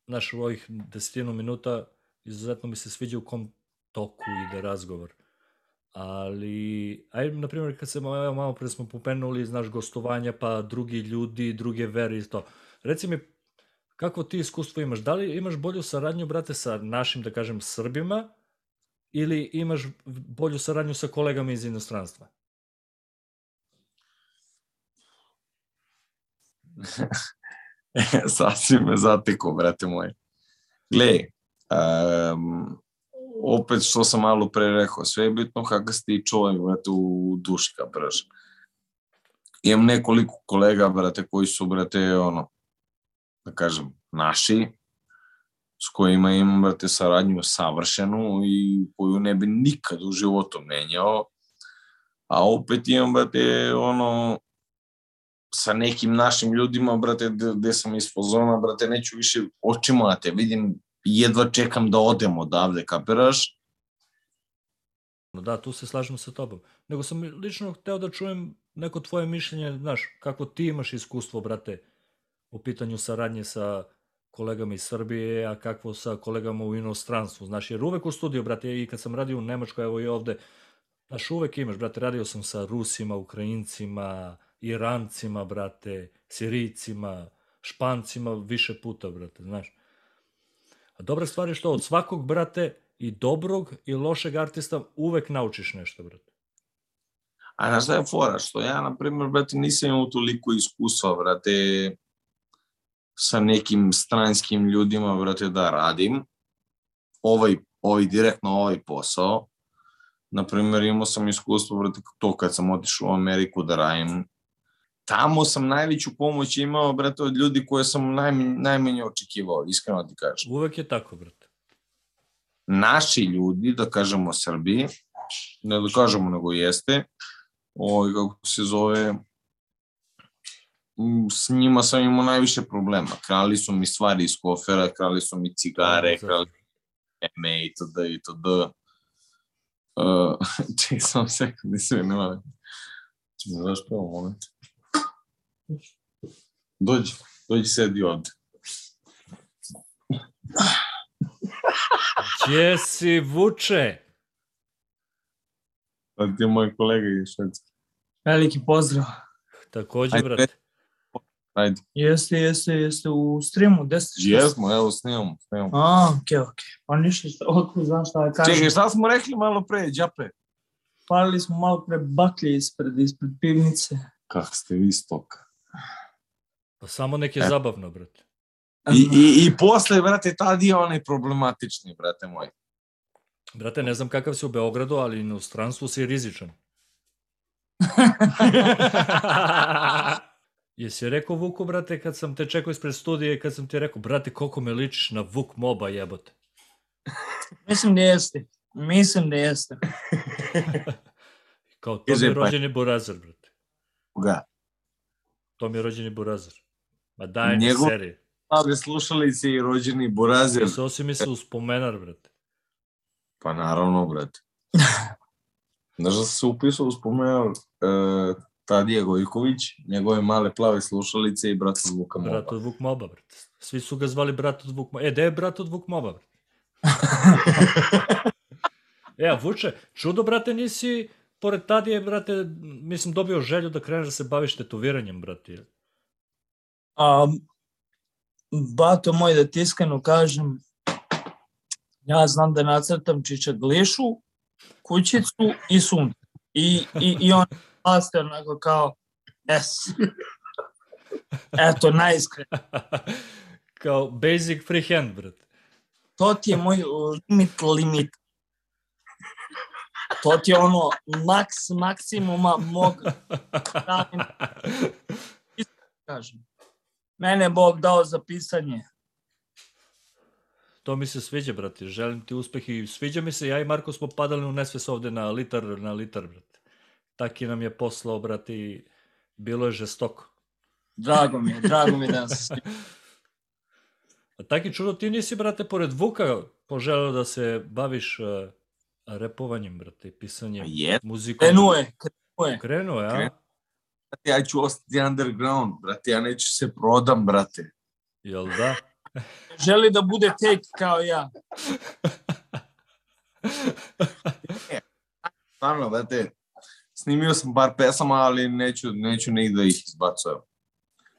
naš u ovih desetinu minuta, izuzetno mi se sviđa u kom toku ide razgovor. Ali, aj, na primjer, kad se evo, malo pre smo popenuli, znaš, gostovanja, pa drugi ljudi, druge vere i to. Reci mi, kako ti iskustvo imaš? Da li imaš bolju saradnju, brate, sa našim, da kažem, Srbima, ili imaš bolju saradnju sa kolegama iz inostranstva? Sad si me zateko, brate moj. Gle, um, opet što sam malo pre rekao, sve je bitno kako si ti čovjek, brate, u duši, kapiraš. Imam nekoliko kolega, brate, koji su, brate, ono, da kažem, naši, s kojima imam, brate, saradnju savršenu i koju ne bi nikad u životu menjao. A opet imam, brate, ono, sa nekim našim ljudima, brate, gde sam iz pozona, brate, neću više očima da te vidim, jedva čekam da odem odavde, kapiraš? Da, tu se slažem sa tobom. Nego sam lično hteo da čujem neko tvoje mišljenje, znaš, kako ti imaš iskustvo, brate, u pitanju saradnje sa kolegama iz Srbije, a kakvo sa kolegama u inostranstvu. Znaš, jer uvek u studiju, brate, i kad sam radio u Nemačkoj, evo i ovde, znaš, uvek imaš, brate, radio sam sa Rusima, Ukrajincima, Irancima, brate, Sirijcima, Špancima više puta, brate, znaš. A dobra stvar je što od svakog, brate, i dobrog i lošeg artista uvek naučiš nešto, brate. A znaš šta je fora? Što ja, na primjer, brate, nisam imao toliko iskustva, brate, sa nekim stranskim ljudima, brate, da radim. Ovaj, ovaj direktno ovaj posao. Na primjer, imao sam iskustvo, brate, to kad sam otišao u Ameriku da radim. Tamo sam najveću pomoć imao, brate, od ljudi koje sam najmanje, najmanje očekivao, iskreno ti kažem. Uvek je tako, brate. naši ljudi, da kažemo Srbiji, ne da kažemo nego jeste, ovaj, kako se zove, s njima sam imao najviše problema. Krali su mi stvari iz kofera, krali su mi cigare, Zato. krali eme itd. itd. Uh, čekaj, samo sekund, nisam je nema. Čemo daš prvo moment. Dođi, dođi sedi ovde. Gdje si vuče? To ti je moj kolega iz Švedske. Veliki pozdrav. Takođe, Ajde, brate. Ajde. Jeste, jeste, jeste u streamu, gde ste? Jesmo, evo, snimamo, snimamo. A, okej, okej. Pa ništa, šta, otko znam šta da kažem. Čekaj, šta smo rekli malo pre, Đape? Palili smo malo pre baklje ispred, ispred pivnice. Kako ste vi stoka. Pa samo neke E. zabavno, brate. I, i, I posle, brate, tad je onaj problematični, brate moj. Brate, ne znam kakav si u Beogradu, ali u stranstvu si rizičan. Jesi rekao Vuku, brate, kad sam te čekao ispred studije, kad sam ti rekao, brate, koliko me ličiš na Vuk Moba jebote. Mislim da jeste. Mislim da jeste. Kao, to mi je pa- rođeni burazir, brate. Koga? To mi je rođeni burazir. Ma daj mi Njegov- serije. Ave slušalice i rođeni Borazir. Pisao si mi se u spomenar, brate. Pa naravno, brate. Znaš da se upisao, spomenuo uh, Tadija Gojković, njegove male plave slušalice i brat od Vuka Moba. Brat od Vuk Moba, brate. Svi su ga zvali brat od Vuk Moba. E, gde je brat od Vuk Moba, brate? e, a Vuče, čudo, brate, nisi, pored Tadije, brate, mislim, dobio želju da kreneš da se baviš tetoviranjem, brate. A, bato moj, da ti iskreno kažem, ja znam da nacrtam čičaglišu, kućicu i sunce. I, i, i on paste onako kao S. Eto, najiskren. Kao basic freehand, brate. To ti je moj limit limit. To ti je ono maks maksimuma mog kažem. Mene Bog dao za pisanje. To mi se sviđa, brate. Želim ti uspeh i sviđa mi se. Ja i Marko smo padali u nesves ovde na litar, na litar, brate. Taki nam je poslao, brate, i bilo je žestoko. Drago mi je, drago mi je da se A taki čudo, ti nisi, brate, pored Vuka poželeo da se baviš uh, repovanjem, brate, pisanjem, Je, muzikom. krenuo je, krenuo je. Krenuo je, a? Krenuo. brate, ja ću ostati underground, brate, ja neću se prodam, brate. Jel da? Želi da bude take kao ja. Stvarno, brate, snimio sam par pesama, ali neću, neću nigde da ih izbacujem.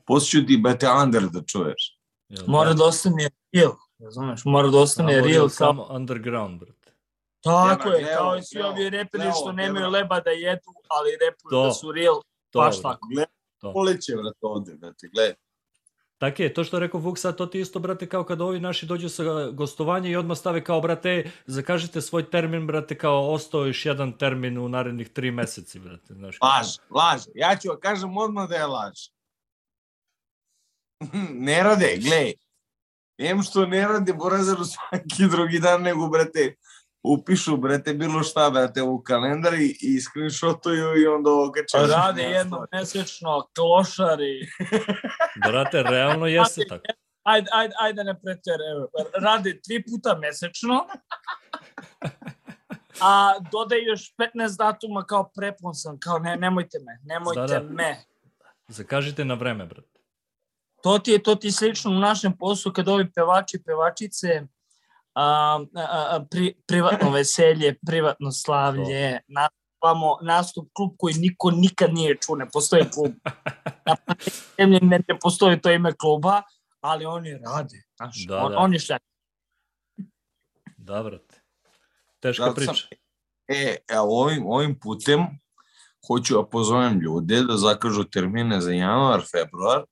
Poslije ću ti, brate, under da čuješ. Jel Mora da ostane real, razumeš? Mora da ostane Samo- real kao... Samo underground, brate. Tako je, kao i svi ovi reperi što nemaju leba da jedu, ali repuju da su real, To, baš tako. To. Poleće, brate, ovde, brate, gledaj. Tako je, to što rekao Vuk sad, to ti isto, brate, kao kad ovi naši dođu sa gostovanja i odmah stave kao, brate, zakažite svoj termin, brate, kao ostao još jedan termin u narednih tri meseci, brate, znaš. Laž, laž. Ja ću kažem odmah da je laž. ne rade, glej. Em što ne rade Borazaru svaki drugi dan, nego, brate, upišu, brate, bilo šta, brate, u kalendar i, i screenshotuju i onda okače. Rade jedno mesečno, klošari. Brate, realno jeste tako. Ajde, ajde, ajde ne pretere. Rade tri puta mesečno. A dodaj još 15 datuma kao prepon sam, kao ne, nemojte me, nemojte Da, da. me. Zakažite na vreme, brate. To ti je to ti je slično u našem poslu kad ovi pevači pevačice a, pri, privatno veselje, privatno slavlje, nastupamo, nastup klub koji niko nikad nije čuo, ne postoji klub. Na zemlji ne, ne postoji to ime kluba, ali oni rade. Znaš, Da, on, da. Oni šta? Da, brate. Teška sam- priča. E, evo, ovim, ovim putem hoću da pozovem ljude da zakažu termine za januar, februar.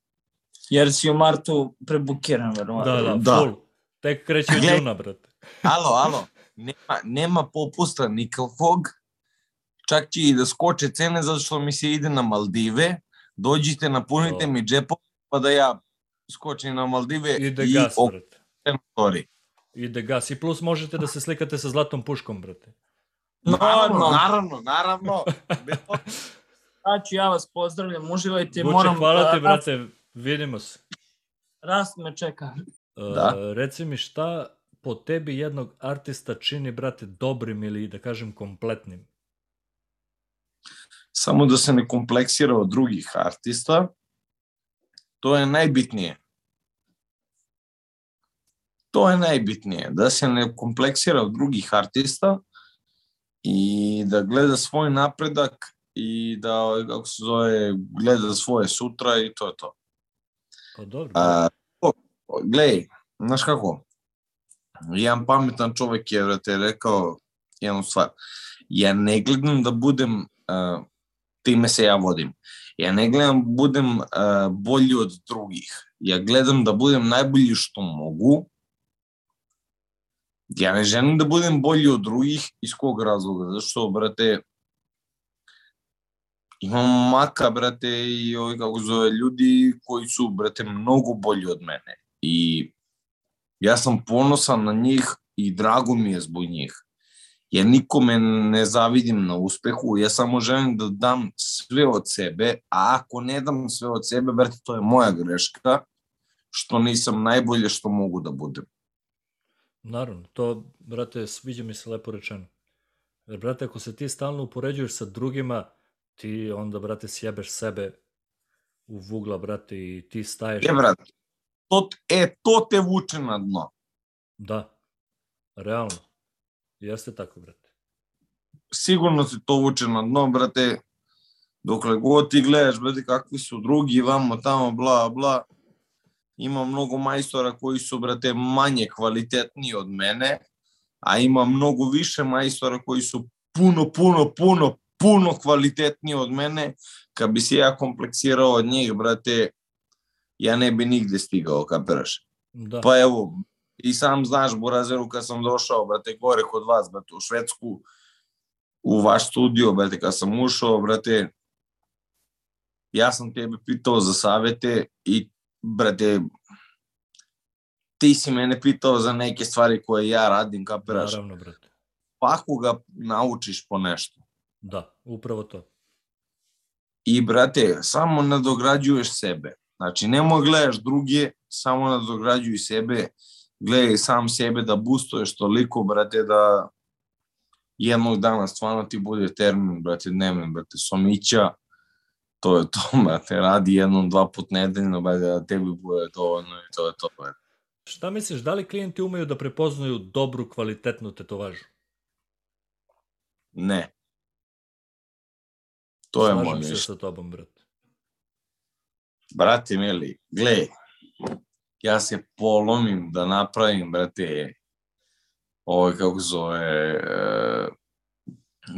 Jer si u martu prebukiran, verovatno. Da, da, Da. full. Тек кречи од джуна, брат. Ало, ало, нема, нема попуста никаквог. Чак ќе и да скоче цене, зашто ми се иде на Малдиве, дојдите напуните ми джепот, па да ја скочи на Малдиве и да гас, и... брат. И да гас. И плюс можете да се сликате со златом пушком, брате. Наравно, no, наравно, наравно. Значи, ја вас поздравлям, уживајте. Буче, Морам, хвала да ти, брате, видимо се. Раст ме чека. Da. Reci mi šta po tebi jednog artista čini, brate, dobrim ili da kažem kompletnim? Samo da se ne kompleksira od drugih artista, to je najbitnije. To je najbitnije, da se ne kompleksira od drugih artista i da gleda svoj napredak i da, kako se zove, gleda svoje sutra i to je to. Pa dobro. A, o, gledaj, znaš kako, jedan pametan čovek je, vrate, rekao jednu stvar. Ja ne gledam da budem, uh, time se ja vodim, ja ne gledam da budem uh, bolji od drugih. Ja gledam da budem najbolji što mogu. Ja ne želim da budem bolji od drugih, iz kog razloga? Zato što, brate, imam maka, brate, i ovaj, kako zove, ljudi koji su, brate, mnogo bolji od mene. I ja sam ponosan na njih i drago mi je zbog njih. Ja nikome ne zavidim na uspehu, ja samo želim da dam sve od sebe, a ako ne dam sve od sebe, brate, to je moja greška, što nisam najbolje što mogu da budem. Naravno, to, brate, sviđa mi se lepo rečeno. Jer, brate, ako se ti stalno upoređuješ sa drugima, ti onda, brate, sjebeš sebe u vugla, brate, i ti staješ. E, brate, to, e, to te vuče na dno. Da, realno. Jeste tako, brate. sigurno se to vuče na dno, brate, dokle god ti gledaš, brate, kakvi su drugi, vamo, tamo, bla, bla, ima mnogo majstora koji su, brate, manje kvalitetniji od mene, a ima mnogo više majstora koji su puno, puno, puno, puno kvalitetniji od mene, kad bi se ja kompleksirao od njih, brate, ja ne bi nigde stigao, kapiraš? Da, Pa evo, i sam znaš, Burazeru, kad sam došao, brate, gore kod vas, brate, u Švedsku, u vaš studio, brate, kad sam ušao, brate, ja sam tebe pitao za savete i, brate, ti si mene pitao za neke stvari koje ja radim, kapiraš? naravno, brate. Pa ako ga naučiš po nešto. Da, upravo to. I, brate, samo nadograđuješ sebe. Znači, nemoj gledaš druge, samo nadograđuj sebe, gledaj sam sebe da boostuješ toliko, brate, da jednog dana stvarno ti bude termin, brate, dnevni, brate, somića, to je to, brate, radi jednom, dva put nedeljno, brate, da tebi bude dovoljno i to je to, brate. Šta misliš, da li klijenti umeju da prepoznaju dobru, kvalitetnu tetovažu? Ne. To je Slažem moj se mišljenje. sa tobom, brate. Brate mili, gle, ja se polomim da napravim, brate, ovaj, kako zove, e,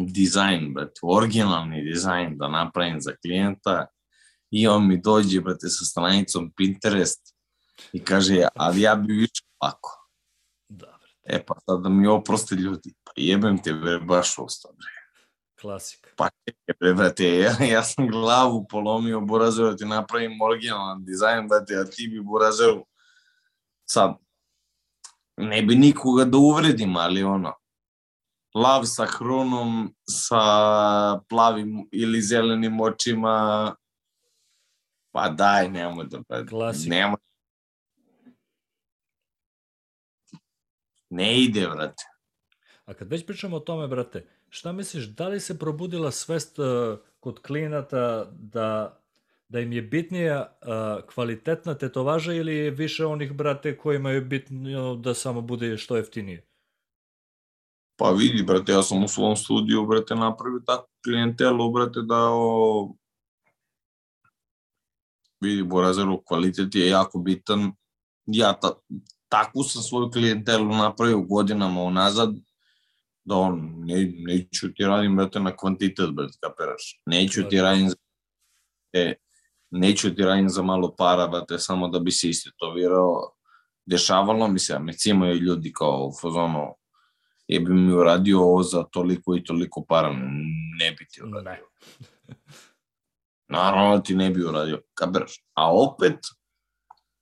dizajn, brate, originalni dizajn da napravim za klijenta i on mi dođe, brate, sa stranicom Pinterest i kaže, ali ja bi više ovako. Da, brate. E pa sad da mi oproste ljudi, pa jebem te bre, baš usta, bre. Klasika. Pa bre, brate, ja, ja sam glavu polomio Burazeru da ti napravim originalan dizajn, brate, a ti bi Burazeru sad, ne bi nikoga da uvredim, ali ono, lav sa hronom, sa plavim ili zelenim očima, pa daj, nemoj da, brate, Klasika. nemoj. Ne ide, brate. A kad već pričamo o tome, brate, šta misliš, da li se probudila svest uh, kod klijenata da, da im je bitnija uh, kvalitetna tetovaža ili je više onih, brate, kojima je bitno da samo bude što jeftinije? Pa vidi, brate, ja sam u svom studiju, brate, napravio takvu klijentelu, brate, da o... vidi, Borazeru, kvalitet je jako bitan. Ja ta, takvu sam svoju klijentelu napravio godinama unazad, da on, ne, neću ti radim, brate, na kvantitet, brate, kapiraš. Neću ti radim za, e, neću ti radim za malo para, brate, samo da bi se istetovirao. Dešavalo mi se, a me cimaju ljudi kao u fazonu, je bi mi uradio ovo za toliko i toliko para, ne bi ti uradio. Ne. Naravno da ti ne bi uradio, kapiraš. A opet,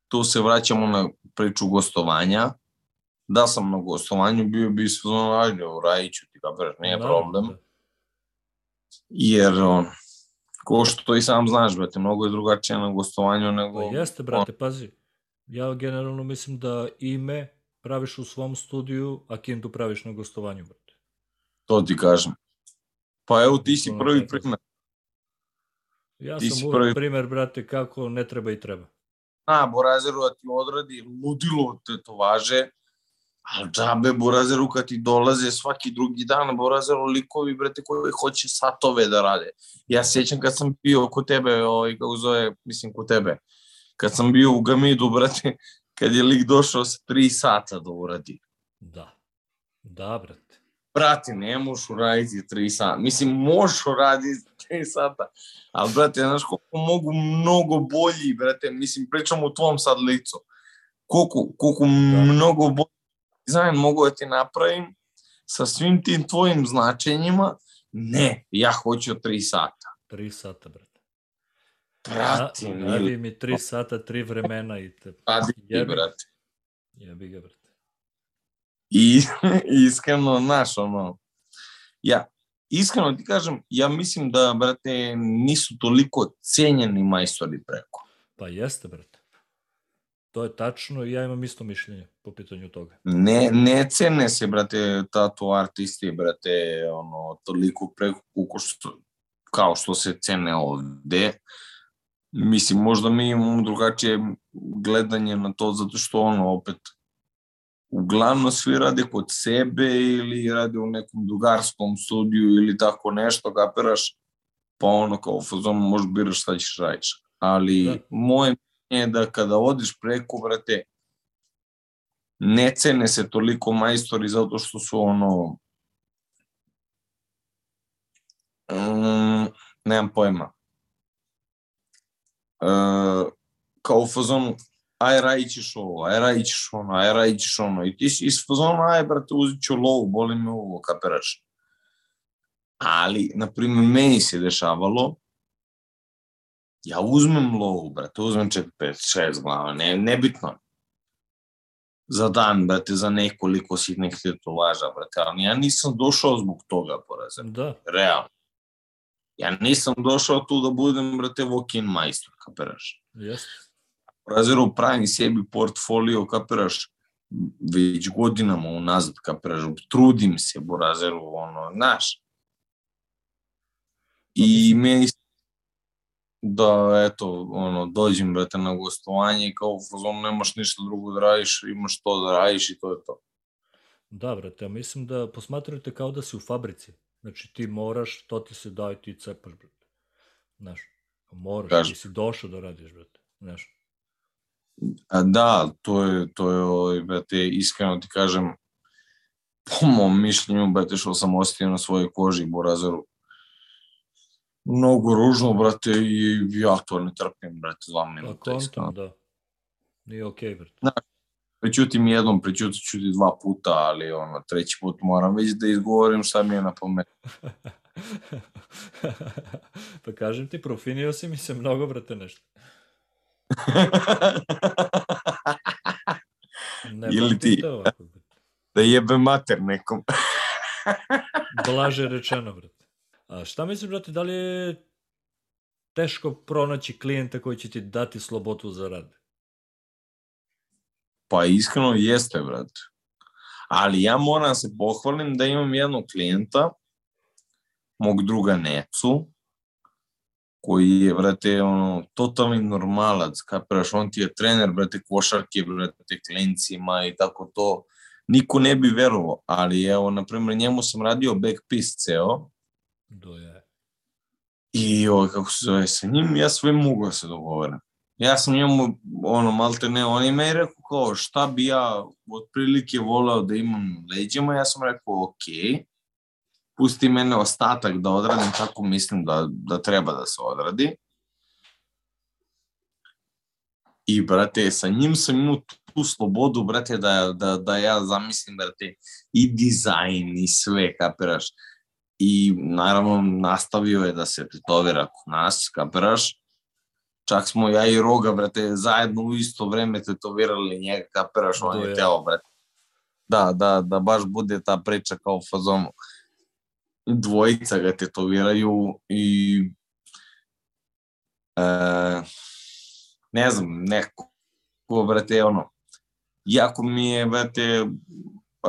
tu se vraćamo na priču gostovanja. Da sam na gostovanju bio bi se ono, ajde, uradit ću ti, kapiraš, nije Naravno, problem. da. Jer on, Ko što i sam znaš, brate, mnogo je drugačije na gostovanju nego... Pa jeste, brate, pazi. Ja generalno mislim da ime praviš u svom studiju, a kintu praviš na gostovanju, brate. To ti kažem. Pa evo, ti si prvi primer. Ja Ti sam uvek prvi- primer, brate, kako ne treba i treba. A, Borazeru da ti odradi ludilo tetovaže, ali džabe Borazeru kad ti dolaze svaki drugi dan, Borazeru likovi, brate, koji hoće satove da rade. Ja sećam kad sam bio kod tebe, ovaj, kako zove, mislim kod tebe, kad sam bio u Gamidu, brate, kad je lik došao sa tri sata da uradi. Da. Da, brate. Brate, ne možeš uraditi tri sata. Mislim, možeš uraditi tri sata, ali, brate, znaš koliko mogu mnogo bolji, brate, mislim, pričam u tvom sad licu. Koliko, koliko mnogo bolji dizajn mogu da ti napravim sa svim tim tvojim značenjima, ne, ja hoću tri sata. Tri sata, brate. Ne, Radi mi tri sata, tri vremena i te radi ti, brate. jebi ga, brate. I iskreno, znaš, ono, ja, iskreno ti kažem, ja mislim da, brate, nisu toliko cenjeni majstori preko. Pa jeste, brate. To je tačno i ja imam isto mišljenje po pitanju toga. Ne, ne cene se, brate, tatu artisti, brate, ono, toliko preko koliko što, kao što se cene ovde. Mislim, možda mi imamo drugačije gledanje na to, zato što, ono, opet, uglavnom svi rade kod sebe ili rade u nekom drugarskom studiju ili tako nešto, kapiraš, pa ono kao u fazonu možeš biraš šta ćeš radiš. Ali Da. moje je da kada odiš preko, brate, ne cene se toliko majstori zato što su ono mm, nemam pojma. E, kao u fazonu aj radit ćeš ovo, aj radit ćeš ono, aj radit ćeš ono. I ti si iz fazona aj brate uzit ću lovu, boli me ovo, kapiraš. Ali, na primjer, meni se dešavalo ja uzmem lovu, brate, uzmem 4, 5, 6 glava, ne, nebitno za dan, brate, za nekoliko sitnih tetovaža, brate, ali ja nisam došao zbog toga, porazem, Da, realno. Ja nisam došao tu da budem, brate, walk-in majstor, kapiraš. jeste. Porazeru pravim sebi portfolio, kapiraš, već godinama unazad, kapiraš, trudim se, Borazeru, ono, znaš. I meni se- da, eto, ono, dođem, brate, na gostovanje i kao u fazonu nemaš ništa drugo da radiš, imaš to da radiš i to je to. Da, brate, ja mislim da posmatrate kao da si u fabrici. Znači ti moraš, to ti se daje, ti cepaš, brate. Znaš, moraš, Kažem. ti si došao da radiš, brate. Znaš, A da, to je, to je, ovaj, brate, iskreno ti kažem, po mom mišljenju, brate, što sam osetio na svojoj koži, Borazeru, mnogo ružno, brate, i ja to ne trpim, brate, pa minuta, iskreno. kontam, da. Nije okej, brate. Prećutim jednom, prećutit ću ti dva puta, ali ono, treći put moram već da izgovorim šta mi je na pamet. pa kažem ti, profinio si mi se mnogo, brate, nešto. Ne Ili ti. ovako, da jebe mater nekom. Blaže rečeno, brate. A šta misliš, brate, da li je teško pronaći klijenta koji će ti dati slobodu za rad? Pa iskreno jeste, brate. Ali ja moram se pohvalim da imam jednog klijenta, mog druga Necu, koji je, brate, ono, totalni normalac, kapiraš, on ti je trener, brate, košarke, brate, klincima i tako to. Niko ne bi verovao, ali evo, na primjer, njemu sam radio back piece ceo Do je. i ovaj, kako se zove, sa njim ja sve mogu da se dogovorim. Ja sam njemu, ono, malte ne, on je meni rekao kao šta bi ja otprilike voleo da imam leđima, ja sam rekao ok, pusti mene ostatak da odradim kako mislim da, da treba da se odradi. I, brate, sa njim sam imao tu slobodu, brate, da, da, da ja zamislim, brate, i dizajn i sve, kapiraš. I, naravno, nastavio je da se tetovira kod nas, kapiraš. Čak smo ja i Roga, brate, zajedno u isto vreme tetovirali njega, kapiraš, on je je. teo, brate. Da, da, da baš bude ta priča kao u fazonu. Dvojica ga tetoviraju i E, ne znam, neko, brate, ono, jako mi je, brate,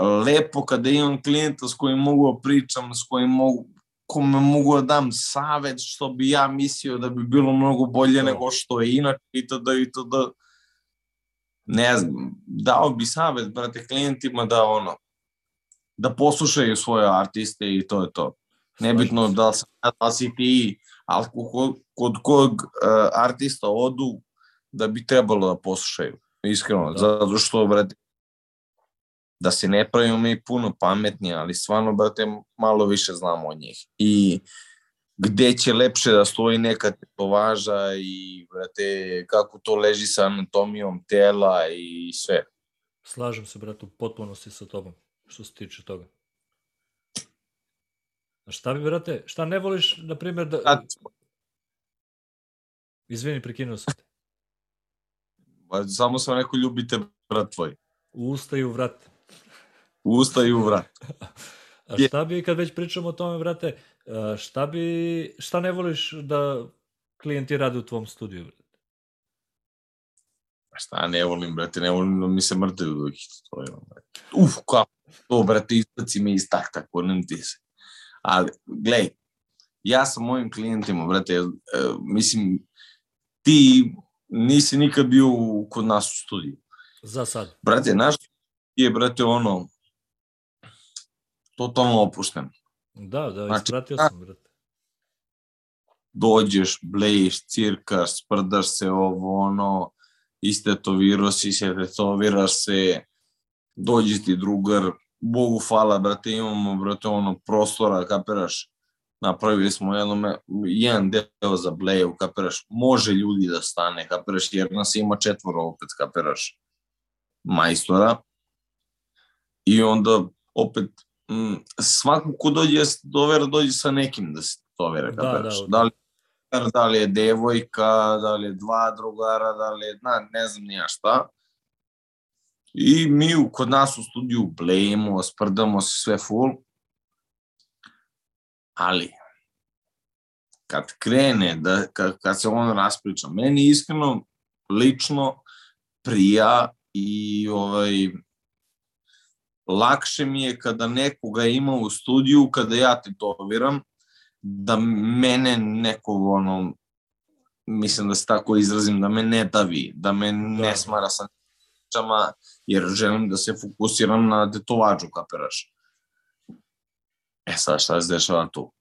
lepo kada imam klijenta s kojim mogu da pričam, s kojim mogu, kome mogu da dam savet što bi ja mislio da bi bilo mnogo bolje To. nego što je inače i tada i tada. Ne znam, dao bi savet, brate, klijentima da ono, da poslušaju svoje artiste i to je to. Nebitno da li sam da li si ti, ali kod, kod kog uh, artista odu, da bi trebalo da poslušaju. Iskreno, Da. zato što, brate, da se ne pravimo mi puno pametnije, ali stvarno, brate, malo više znamo od njih. I gde će lepše da stoji neka tetovaža i, brate, kako to leži sa anatomijom tela i sve. Slažem se, brate, u potpunosti sa tobom, što se tiče toga. A šta bi, brate, šta ne voliš, na primjer, da... Sad, Izvini, prekinuo sam te. pa samo sam rekao ljubite brat tvoj. U usta i u vrat. U usta i u vrat. A šta bi, kad već pričamo o tome, brate, šta bi, šta ne voliš da klijenti rade u tvom studiju? brate? Pa šta ne volim, brate, ne volim da mi se mrtaju dok ih to je. brate. Uf, kako to, brate, izbaci me iz takta, konem ti se. Ali, glej, ja sa mojim klijentima, brate, e, mislim, ti nisi nikad bio kod nas u studiju. Za sad. Brate, naš je, brate, ono, totalno opušten. Da, da, Znači, ispratio a- sam, brate. dođeš, blejiš, cirkaš, sprdaš se ovo, ono, istetovirao si se, tetoviraš se, dođe ti drugar, Bogu hvala, brate, imamo, brate, ono, prostora, kapiraš, napravili smo jedno, jedan deo za bleju, kapiraš, može ljudi da stane, kapiraš, jer nas ima četvoro opet, kapiraš, majstora, i onda opet, svako ko dođe da se tetovira, dođe sa nekim da se tetovira, Da, kapiraš, da, da li da li je devojka, da li je dva drugara, da li je, na, ne znam nija šta. I mi u, kod nas u studiju blejimo, sprdamo se sve full. Ali, kad krene, da, kad, kad se on raspriča, meni iskreno, lično, prija i ovaj, lakše mi je kada nekoga ima u studiju, kada ja tetoviram, da mene neko, ono, mislim da se tako izrazim, da me ne davi, da me ne Da. smara sa pričama, jer želim da se fokusiram na tetovađu, kapiraš. E sad, šta se dešava tu?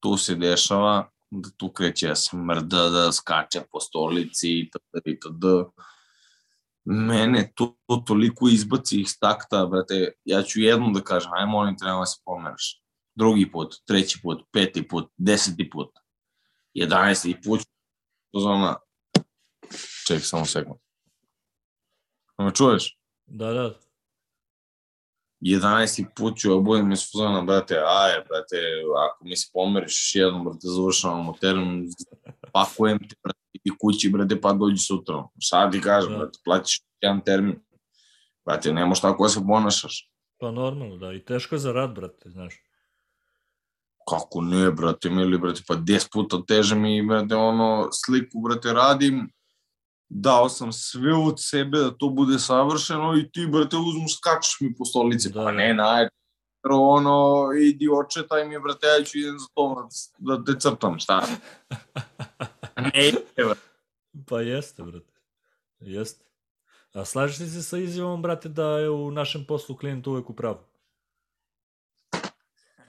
Tu se dešava da tu kreće da se mrda, da skače po stolici itd. itd. Mene to, to toliko izbaci iz takta, brate, ja ću jednom da kažem, aj molim te, nemoj da se pomeraš drugi put, treći put, peti put, deseti put, jedanesti put, zona, ček, samo sekund. Da me čuješ? Da, da. 11. put ću obujem iz fuzona, brate, aje, brate, ako mi se pomeriš još jednom, brate, završavamo teren, pakujem te, brate, i kući, brate, pa dođi sutra. Šta ti kažem, Da. brate, plaćiš jedan termin. Brate, nemoš tako da se ponašaš. Pa normalno, da. I teško je za rad, brate, znaš. Kako ne, brate, mili, brate, pa 10 puta teže mi, brate, ono, sliku, brate, radim, dao sam sve od sebe da to bude savršeno i ti, brate, uzmu, skačeš mi po stolici, Da, pa da. ne, naj, ono, idi očetaj mi, brate, ja ću idem za to da, da te crtam, šta? ne, brate. Pa jeste, brate. Jeste. A slažeš li se sa izjavom, brate, da je u našem poslu klijent uvek u pravu?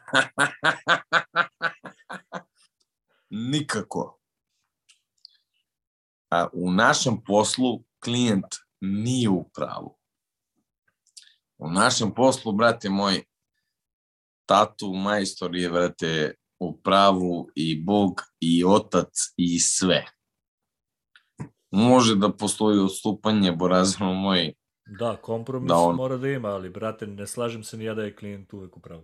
Nikako. A u našem poslu klijent nije u pravu. U našem poslu, brate moj, tatu majstor je, brate, u pravu i Bog i otac i sve. Može da postoji odstupanje, borazano moj, Da, kompromis Da, on- mora da ima, ali, brate, ne slažem se ni ja da je klijent uvek u pravu.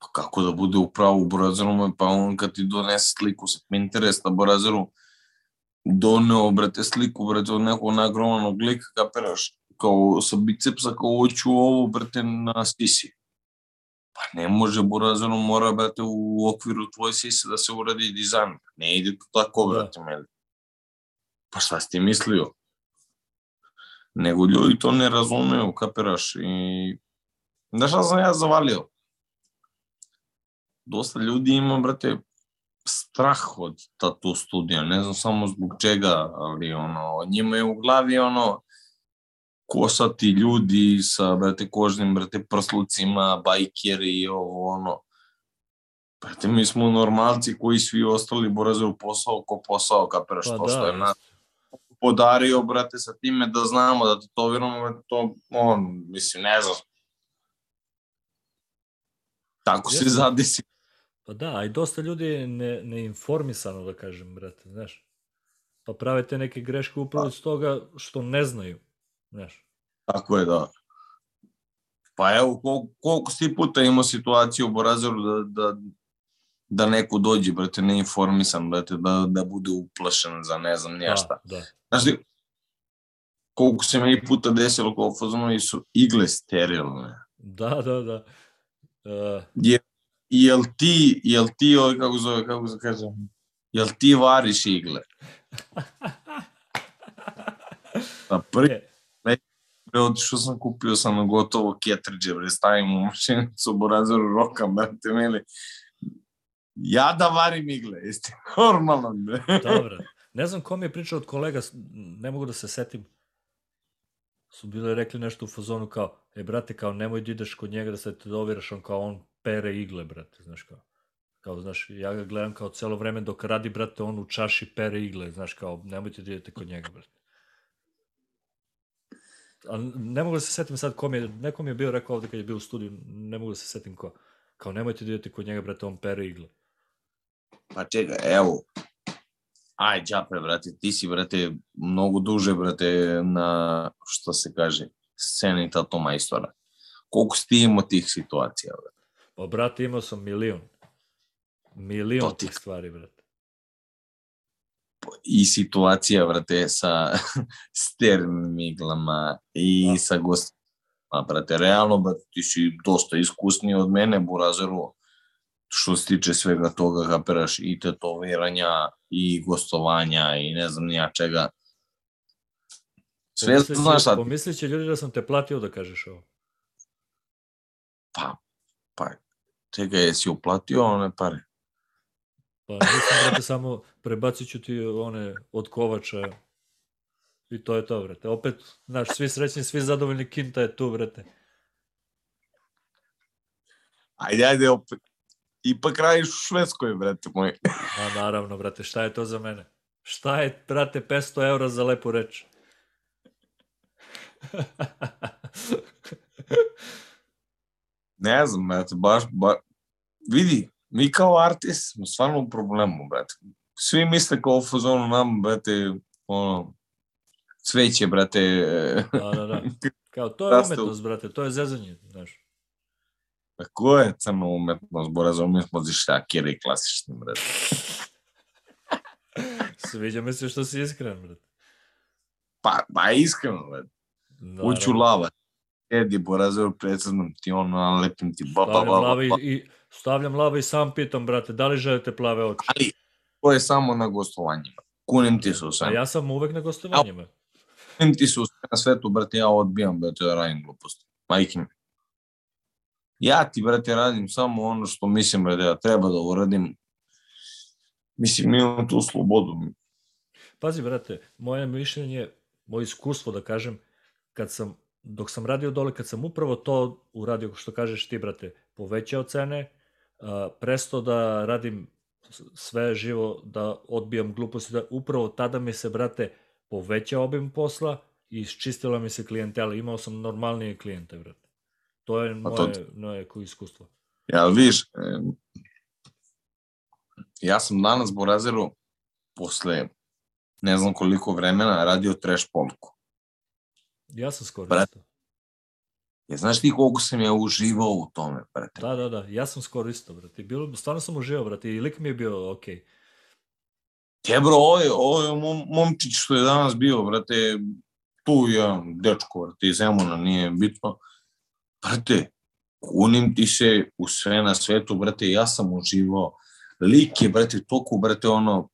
pa kako da bude u pravu Borazeru moj, pa on kad ti donese sliku sa Pinteresta Borazeru, doneo, brate, sliku, brate, od nekog nagrovanog lika, kapiraš, kao sa bicepsa, kao hoću ovo, brate, na sisi. Pa ne može Burazeru, mora, brate, u okviru tvoje sise da se uradi dizajn. Ne ide to tako, Da. brate, meni. Pa šta si ti mislio? Nego ljudi to ne razumeju, kapiraš, i... Znaš šta sam ja zavalio? Dosta ljudi ima, brate, strah od tatu studija, ne znam samo zbog čega, ali ono, njima je u glavi ono, kosati ljudi sa, brate, kožnim, brate, prslucima, bajkeri i ovo, ono. Brate, mi smo normalci koji svi ostali borazeru posao ko posao, kapiraš Pa to da, što je nas jeste. podario, brate, sa time da znamo da tetoviramo, brate, to, on, mislim, ne znam. Tako se Jeste. zadesi. Pa da, a i dosta ljudi je ne, neinformisano, da kažem, brate, znaš. Pa prave te neke greške upravo iz toga što ne znaju, znaš. Tako je, da. Pa evo, koliko, koliko si puta imao situaciju u Borazeru da, da, da neko dođe, brate, neinformisan, brate, da, da bude uplašen za ne znam nija šta. Da, da. Znaš ti, koliko se meni puta desilo kao fazonovi su igle sterilne. Da, da, da. Uh, Je, jel ti, jel ti, ovaj, kako zove, kako se kaže, jel ti variš igle? Pa prvi e, Bre, otišao sam, kupio sam gotovo ketriđe, bre, stavim u mašinicu, borazeru rokam, brate, mili. Ja da varim igle, jeste normalno, bre. dobro. Ne znam ko mi je pričao od kolega, ne mogu da se setim. Su bile rekli nešto u fazonu kao, e brate, kao nemoj da ideš kod njega da se te doviraš, on kao on pere igle, brate, znaš kao. Kao, znaš, ja ga gledam kao celo vreme dok radi, brate, on u čaši pere igle, znaš, kao, nemojte da idete kod njega, brate. A ne mogu da se setim sad kom je, neko mi je bio rekao ovde kad je bio u studiju, ne mogu da se setim ko. Kao, nemojte da idete kod njega, brate, on pere igle. Pa čekaj, evo, aj, džape, brate, ti si, brate, mnogo duže, brate, na, što se kaže, sceni tato majstora. Koliko si ti imao tih situacija, brate? Pa, brate, imao sam milion. Milion tih stvari, brate. I situacija, brate, sa sternim iglama i Da. sa gostima, brate, realno, brate, ti si dosta iskusniji od mene, Burazeru, što se tiče svega toga, kapiraš, i tetoviranja, i gostovanja, i ne znam nija čega. Sve Pomislit će- znaš sad, Pomislit će ljudi da sam te platio da kažeš ovo. pa, pa, čekaj, jesi uplatio one pare? Pa nisam, brate, samo prebacit ću ti one od kovača i to je to, brate. Opet, znaš, svi srećni, svi zadovoljni, Kinta je tu, brate. Ajde, ajde, opet. Ipak radiš u Švedskoj, brate moj. Ma naravno, brate, šta je to za mene? Šta je, brate, 500 eura za lepu reč? Ne znam, brate, baš, ba... vidi, mi kao artist smo stvarno u problemu, brate. Svi misle kao u fazonu nam, brate, ono, cveće, brate, Da, da, da. Kao, to je umetnost, brate, to je zezanje, znaš. ko je crna umetnost, borazom, mi smo zištakiri klasični, brate. Sviđa mi se što si iskren, brate. Pa, pa iskreno, brate, Naravno. uću lava, Edi, borazor, predsednom ti ono, lepim ti, ba, ba, ba, ba, lave i, ba. i, stavljam lave i sam pitam, brate, da li želite plave oči? Ali, to je samo na gostovanjima. Kunim ti se u A sve. ja sam uvek na gostovanjima. Kunim ti se u sve na svetu, brate, ja odbijam, brate, da radim gluposti. Majke mi. Ja ti, brate, radim samo ono što mislim, brate, da treba da uradim. Mislim, imam tu slobodu. Pazi, brate, moje mišljenje, moje iskustvo, da kažem, kad sam, dok sam radio dole, kad sam upravo to uradio, što kažeš ti, brate, povećao cene, a, presto da radim sve živo, da odbijam gluposti, da upravo tada mi se, brate, povećao obim posla i iščistila mi se klijentela. Imao sam normalnije klijente, brate. To je Pa to moje, moje iskustvo. Ja, viš, ja sam danas Borazeru posle ne znam koliko vremena radio trash polku. Ja sam skoro Brate. Ja, znaš ti koliko sam ja uživao u tome, brate? Da, da, da, ja sam skoro isto, brate. Bilo, stvarno sam uživao, brate, i lik mi je bio okej. Okay. Je bro, ovo je, ovo je mom, momčić što je danas bio, brate, tu jedan dečko, brate, iz Zemuna, nije bitno. Brate, kunim ti se u sve na svetu, brate, ja sam uživao. Lik je, brate, toliko, brate, ono,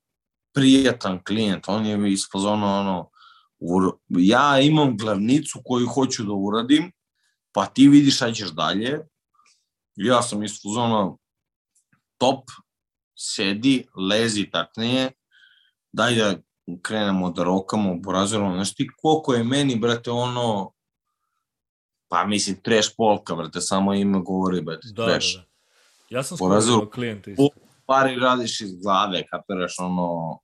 prijatan klijent, on je ispozono, ono, ur- ja imam glavnicu koju hoću da uradim, pa ti vidiš šta ćeš dalje. Ja sam ispozono top, sedi, lezi taknije, daj da krenemo da rokamo, boraziramo, znaš ti koliko je meni, brate, ono, pa mislim, trash polka, brate, samo ime govori, brate, Da, trash. da, da. Ja sam skoro klijenta isto. Pari radiš iz glave, kapiraš, ono,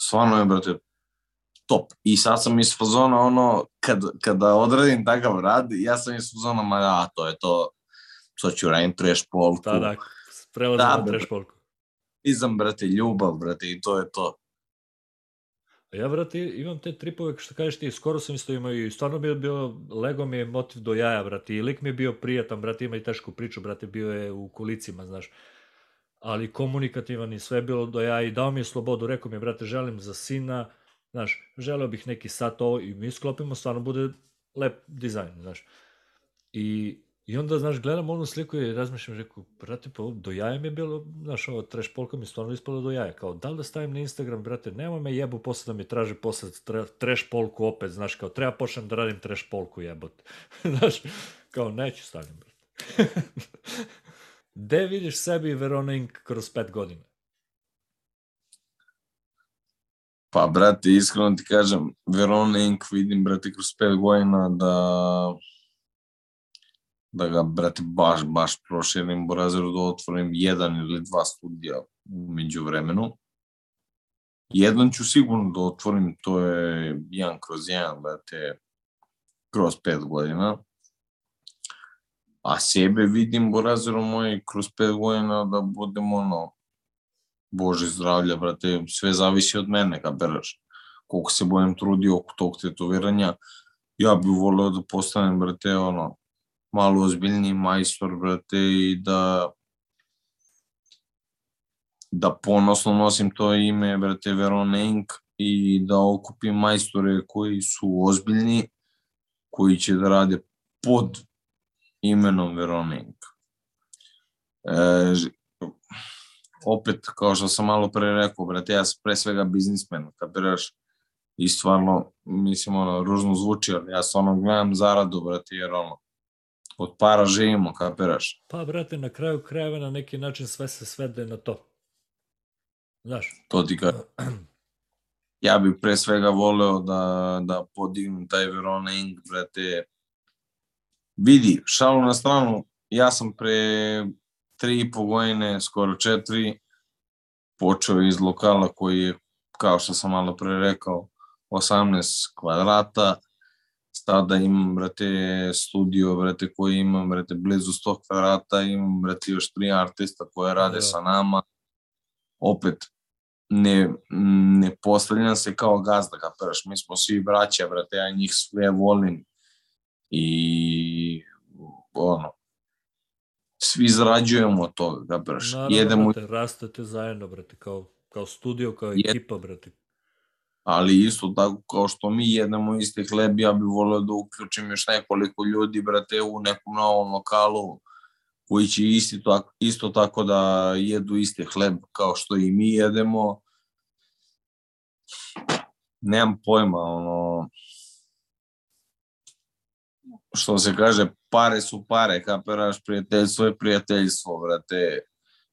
stvarno je, brate, top. I sad sam iz fazona, ono, kad, kada odradim takav rad, ja sam iz fazona, ma ja, to je to, to ću radim trash polku. Da, da, prelazim Da, na da, trash polku. Izam, brate, ljubav, brate, i to je to. A Ja, brate, imam te tripove, što kažeš ti, skoro sam isto imao i stvarno bi bio, lego mi je motiv do jaja, brate, i lik mi je bio prijatan, brate, ima i tešku priču, brate, bio je u kolicima, znaš, ali komunikativan i sve je bilo do jaja i dao mi je slobodu, rekao mi je, brate, želim za sina, znaš, želeo bih neki sat ovo i mi sklopimo, stvarno bude lep dizajn, znaš. I, I onda, znaš, gledam onu sliku i razmišljam, rekao, brate, pa do jaja mi je bilo, znaš, ovo trash polka mi stvarno ispalo do jaja, kao, da li da stavim na Instagram, brate, nemoj me jebu posle da mi traži posle tra, trash polku opet, znaš, kao, treba počnem da radim trash polku, jebote. znaš, kao, neću stavim, brate. Gde vidiš sebi i Verona Inc. kroz pet godina? Pa, brate, iskreno ti kažem, Verona Inc. vidim, brate, kroz pet godina da da ga, brate, baš, baš proširim Borazeru da otvorim jedan ili dva studija umeđu vremenu. Jedan ću sigurno da otvorim, to je jedan kroz jedan, brate, kroz pet godina. A sebe vidim, Borazeru moj, kroz pet godina da budem ono, Bože zdravlja, brate, sve zavisi od mene, kapiraš. Koliko se budem trudio oko tog tetoviranja, ja bih voleo da postanem, brate, ono, malo ozbiljniji majstor, brate, i da da ponosno nosim to ime, brate, Verona Inc. i da okupim majstore koji su ozbiljni, koji će da rade pod imenom Verona Inc. E, opet, kao što sam malo pre rekao, brate, ja sam pre svega biznismen, kapiraš, i stvarno, mislim, ono, ružno zvuči, ali ja stvarno gledam zaradu, brate, jer ono, od para živimo, kapiraš. Pa, brate, na kraju krajeva na neki način sve se svede na to. Znaš, To ti kažem. Ja bih pre svega voleo da, da podignem taj Verona Inc, brate. Vidi, šalu na stranu, ja sam pre tri i po godine, skoro četiri, počeo iz lokala koji je, kao što sam malo pre rekao, 18 kvadrata, sada imam, brate, studio, brate, koji imam, brate, blizu 100 kvadrata, imam, brate, još tri artista koje rade Da. sa nama. Opet, ne, ne postavljam se kao gazda, kapiraš, mi smo svi braća, brate, ja njih sve volim i ono, svi zarađujemo od toga, kapiraš, naravno, jedemo, brate, rastete zajedno, brate, kao, kao studio, kao Je- ekipa, brate. ali isto tako kao što mi jedemo isti hleb, ja bih voleo da uključim još nekoliko ljudi, brate, u nekom novom lokalu koji će isti tako, isto tako da jedu isti hleb kao što i mi jedemo. Nemam pojma, ono, što se kaže, pare su pare, kapiraš, prijateljstvo je prijateljstvo, brate,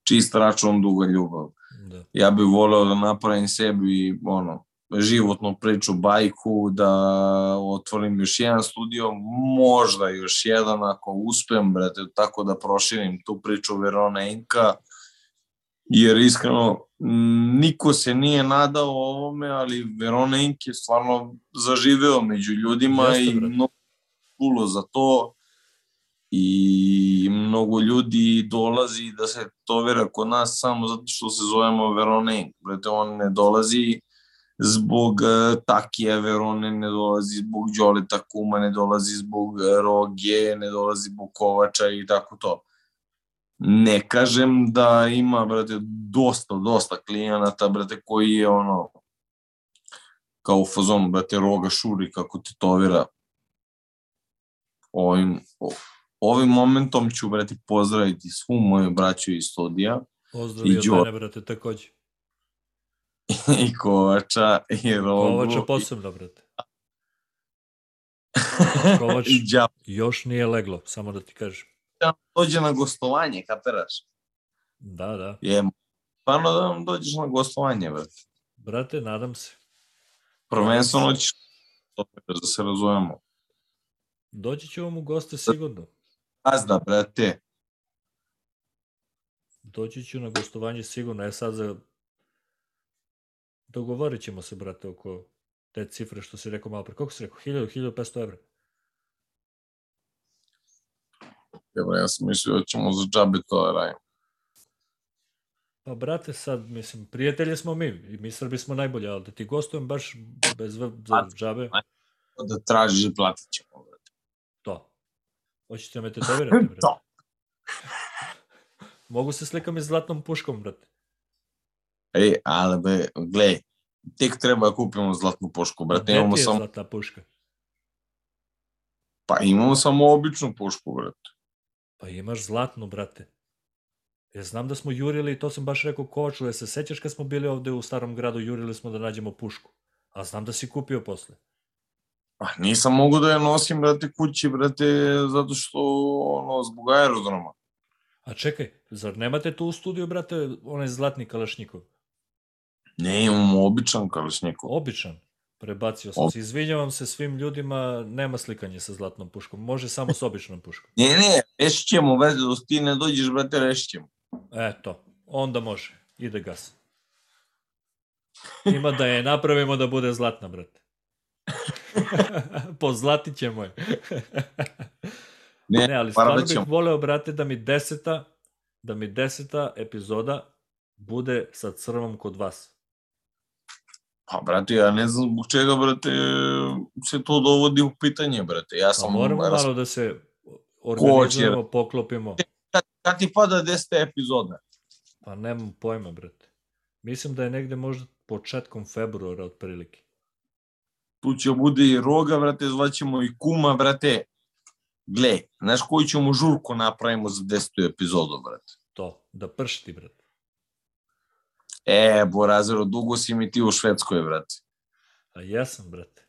čist račun, duga ljubav Da. ja bih voleo da napravim sebi ono, životnu priču, bajku, da otvorim još jedan studio, možda još jedan ako uspem, brate, tako da proširim tu priču Verona Inka, jer iskreno niko se nije nadao ovome, ali Verona Ink je stvarno zaživeo među ljudima Jeste, i mnogo čulo za to i mnogo ljudi dolazi da se tovira kod nas samo zato što se zovemo Verona Inc. Brate, on ne dolazi zbog uh, Takija Verone, ne dolazi zbog Đoleta Kuma, ne dolazi zbog eh, Roge, ne dolazi zbog Kovača i tako to. Ne kažem da ima, brate, dosta, dosta klijenata, brate, koji je ono, kao u fazonu, brate, Roga Šuri, kako te tovira ovim, ovim momentom ću, brate, pozdraviti svu moju braću iz studija Pozdrav I od mene, brate, takođe. i Kovača i Rogu Kovača posebno, brate. Kovač još nije leglo, samo da ti kažem. Dođe na gostovanje, kapiraš? Da, da. Je, stvarno da nam dođeš na gostovanje, brate. Brate, nadam se. Prvenstveno ćeš da se razumemo. Doći ću vam u goste sigurno. Gazda, brate. Doći ću na gostovanje sigurno. E sad za... Dogovorit ćemo se, brate, oko te cifre što si rekao malo pre. Koliko si rekao? 1000, 1500 evra? Evo, ja sam mislio da ćemo za džabe to da radimo. Pa, brate, sad, mislim, prijatelji smo mi. I mi Srbi smo najbolji, ali da ti gostujem baš bez za džabe, Da tražiš, platit ćemo. Hoćete me tetovirati, brate? To. Mogu se slikam i zlatnom puškom, brate. Ej, ali be, glej, tek treba da kupimo zlatnu pušku, brate. Gde Imamo ti je samo, zlatna puška? pa imamo samo običnu pušku, brate. Pa imaš zlatnu, brate. Ja znam da smo jurili, to sam baš rekao Kovaču, ja se sećaš kad smo bili ovde u starom gradu, jurili smo da nađemo pušku. A znam da si kupio posle. Pa nisam mogu da je nosim, brate, kući, brate, zato što, ono, zbog aerodroma. A čekaj, zar nemate tu u studiju, brate, onaj zlatni kalašnjikov? Ne, imamo običan kalašnjikov. Običan. Prebacio sam Ob- se. Izvinjavam se svim ljudima, nema slikanje sa zlatnom puškom. Može samo s običnom puškom. Ne, ne, rešit ćemo, brate, dok ti ne dođeš, brate, rešit ćemo. Eto, onda može. Ide gas. Ima da je napravimo da bude zlatna, brate. Pozlatit ćemo je. Ne, ne, ali stvarno bih voleo, brate, da mi deseta, da mi deseta epizoda bude sa crvom kod vas. Pa, brate, ja ne znam zbog čega, brate, se to dovodi u pitanje, brate. Ja Pa sam... moramo ras- malo da se organizujemo, poklopimo. Kad ti pada 10. epizoda? Pa nemam pojma, brate. Mislim da je negde možda početkom februara otprilike. Tu će bude i roga, brate, zvaćemo i kuma, brate. Gle, znaš koju ćemo žurku napravimo za 10. epizodu, brate? To, da pršti, brate. E, Borazero, dugo si mi ti u Švedskoj, brate. A jesam, brate.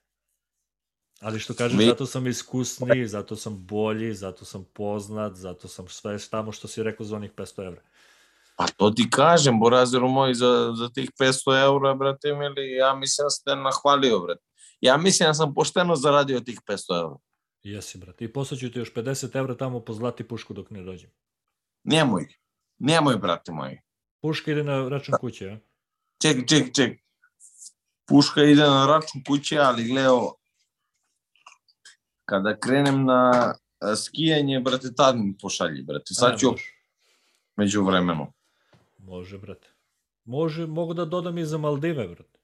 Ali što kažeš, Vi- zato sam iskusniji, zato sam bolji, zato sam poznat, zato sam sve tamo što si rekao za onih 500 evra. Pa to ti kažem, Borazero moj, za, za tih 500 eura, brate, mili, ja mislim da ste nahvalio, brate. Ja mislim da sam pošteno zaradio tih 500 eura. Jesi, brate. I posle ću ti još 50 evra tamo po zlati pušku dok ne dođem. Nemoj, nemoj, brate moji. Puška ide na račun kuće, a? Ček, ček, ček. Puška ide na račun kuće, ali gleo, kada krenem na a, skijanje, brate, tad mi pošalji, brate. Sad E, ću među vremenu. Može, brate. Može, mogu da dodam i za Maldive, brate.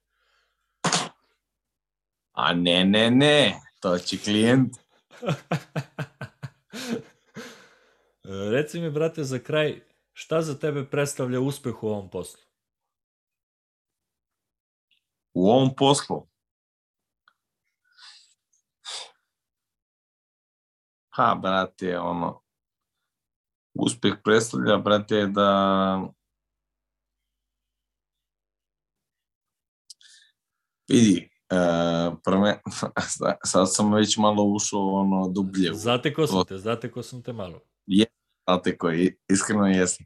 A ne, ne, ne, to će klijent. Reci mi, brate, za kraj, šta za tebe predstavlja uspeh u ovom poslu? U ovom poslu. Ha, brate, ono, uspeh predstavlja, brate, da vidi, uh, prve, sad sam već malo ušao ono dublje. Zateko sam te, zateko sam te malo. Znate koji, iskreno jesi.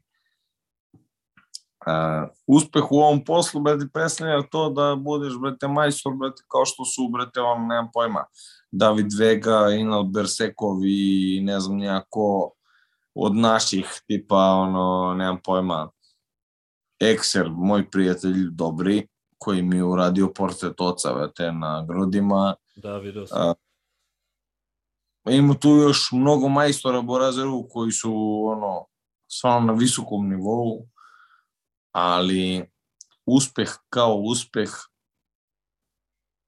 Uh, uspeh u ovom poslu, brate, predstavlja to da budeš, brate, majstor, brate, kao što su, brate, on, nemam pojma, David Vega, Inal Bersekov i ne znam nijako od naših, tipa, ono, nemam pojma, Ekser, moj prijatelj, dobri, koji mi je uradio portret oca, brate, na grudima, Da, vidio sam. A, Ima tu još mnogo majstora Borazeru koji su ono, stvarno na visokom nivou, ali uspeh kao uspeh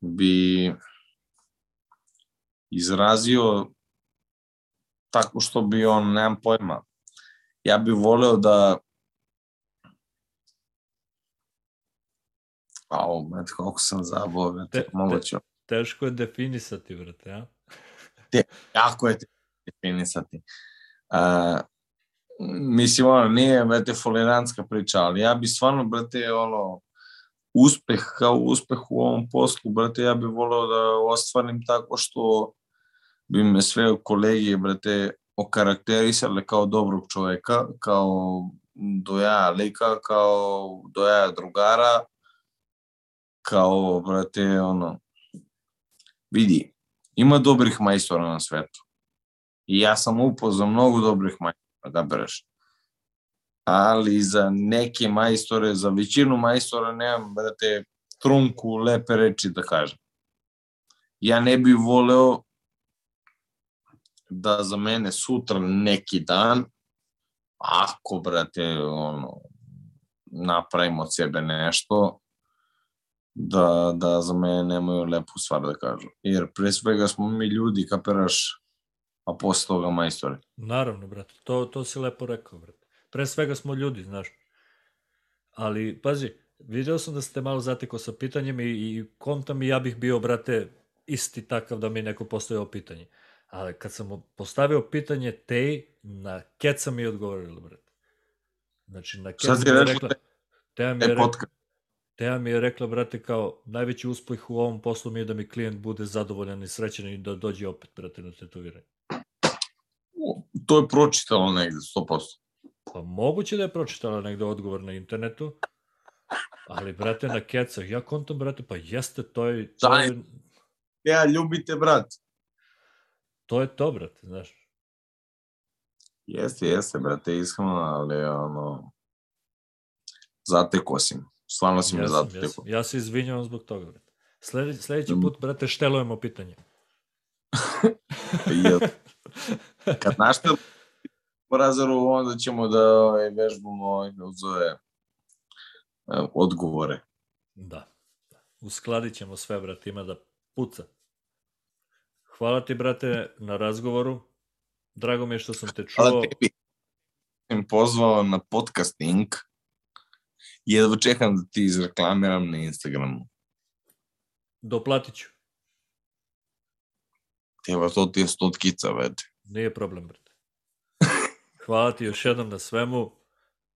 bi izrazio tako što bi on, nemam pojma, ja bih voleo da Au, mate, koliko sam zabao, Te- brate, te- moguće. Teško je definisati, brate, a? jako je teško definisati. A, mislim, ono, nije, brate, folirantska priča, ali ja bi stvarno, brate, ono, uspeh kao uspeh u ovom poslu, brate, ja bih voleo da ostvarim tako što bi me sve kolege, brate, okarakterisale kao dobrog čoveka, kao dojaja lika, kao dojaja drugara, kao, brate, ono, vidi, ima dobrih majstora na svetu. I ja sam upoznao mnogo dobrih majstora, da bereš. Ali za neke majstore, za većinu majstora nemam, brate, trunku lepe reči da kažem. Ja ne bih voleo da za mene sutra neki dan, ako, brate, ono, napravimo od sebe nešto, da, da za mene nemaju lepu stvar da kažu. Jer pre svega smo mi ljudi, kapiraš, a posle toga majstori. Naravno, brate, to, to si lepo rekao, brate. Pre svega smo ljudi, znaš. Ali, pazi, video sam da ste malo zatekao sa pitanjem i, i kontam i ja bih bio, brate, isti takav da mi neko postavio pitanje. Ali kad sam postavio pitanje te, na keca mi je odgovorila, brate. Znači, na keca mi je rekla... rekla? Teja mi je E, rekla, podcast. Teja mi je rekla, brate, kao, najveći uspeh u ovom poslu mi je da mi klijent bude zadovoljan i srećan i da dođe opet, brate, na tetoviranje. To je pročitalo negde, 100%. Pa moguće da je pročitala negde odgovor na internetu, ali, brate, na kecah, ja kontam, brate, pa jeste, to je, to je, Ja, ljubite, brat. to, je to brate, znaš. Jeste, jeste, brate, iskreno, ali ono... Zateko si me. Stvarno si me Ja, sam, ja, sam, ja se izvinjavam zbog toga, brate. Slede, sledeći Mm. put, brate, štelujemo pitanje. Jel, kad našte po razoru, onda ćemo da ovaj, vežbamo ovaj, zove, e, odgovore. Da. Uskladit ćemo sve, brate, ima da puca. Hvala ti, brate, na razgovoru. Drago mi je što sam te čuo. Hvala tebi. Sam pozvao na podcasting. Jedva čekam da ti izreklamiram na Instagramu. Doplatit ću. Evo, to ti je stotkica, već. Nije problem, brate. Hvala ti još jednom na svemu.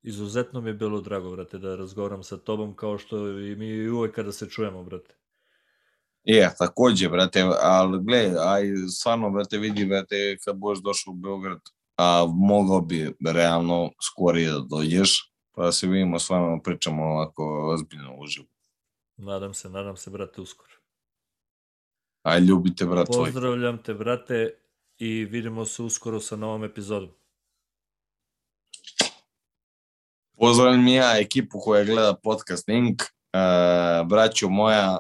Izuzetno mi je bilo drago, brate, da razgovaram sa tobom, kao što i mi uvek kada se čujemo, brate. Je, takođe, brate, ali gle, aj, stvarno, brate, vidi, brate, kad budeš došao u Beograd, a mogao bi realno skorije da dođeš, pa da se vidimo s vama, pričamo ovako ozbiljno uživo. Nadam se, nadam se, brate, uskoro. Aj, ljubite, brat tvoj. Pozdravljam te, brate, i vidimo se uskoro sa novom epizodom. Pozdravljam ja ekipu koja gleda podcast Inc. Uh, e, braćo moja,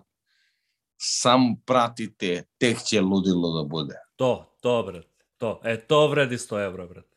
sam pratite, tek će ludilo da bude. To, to, brate, to. E, to vredi 100 evra, brate.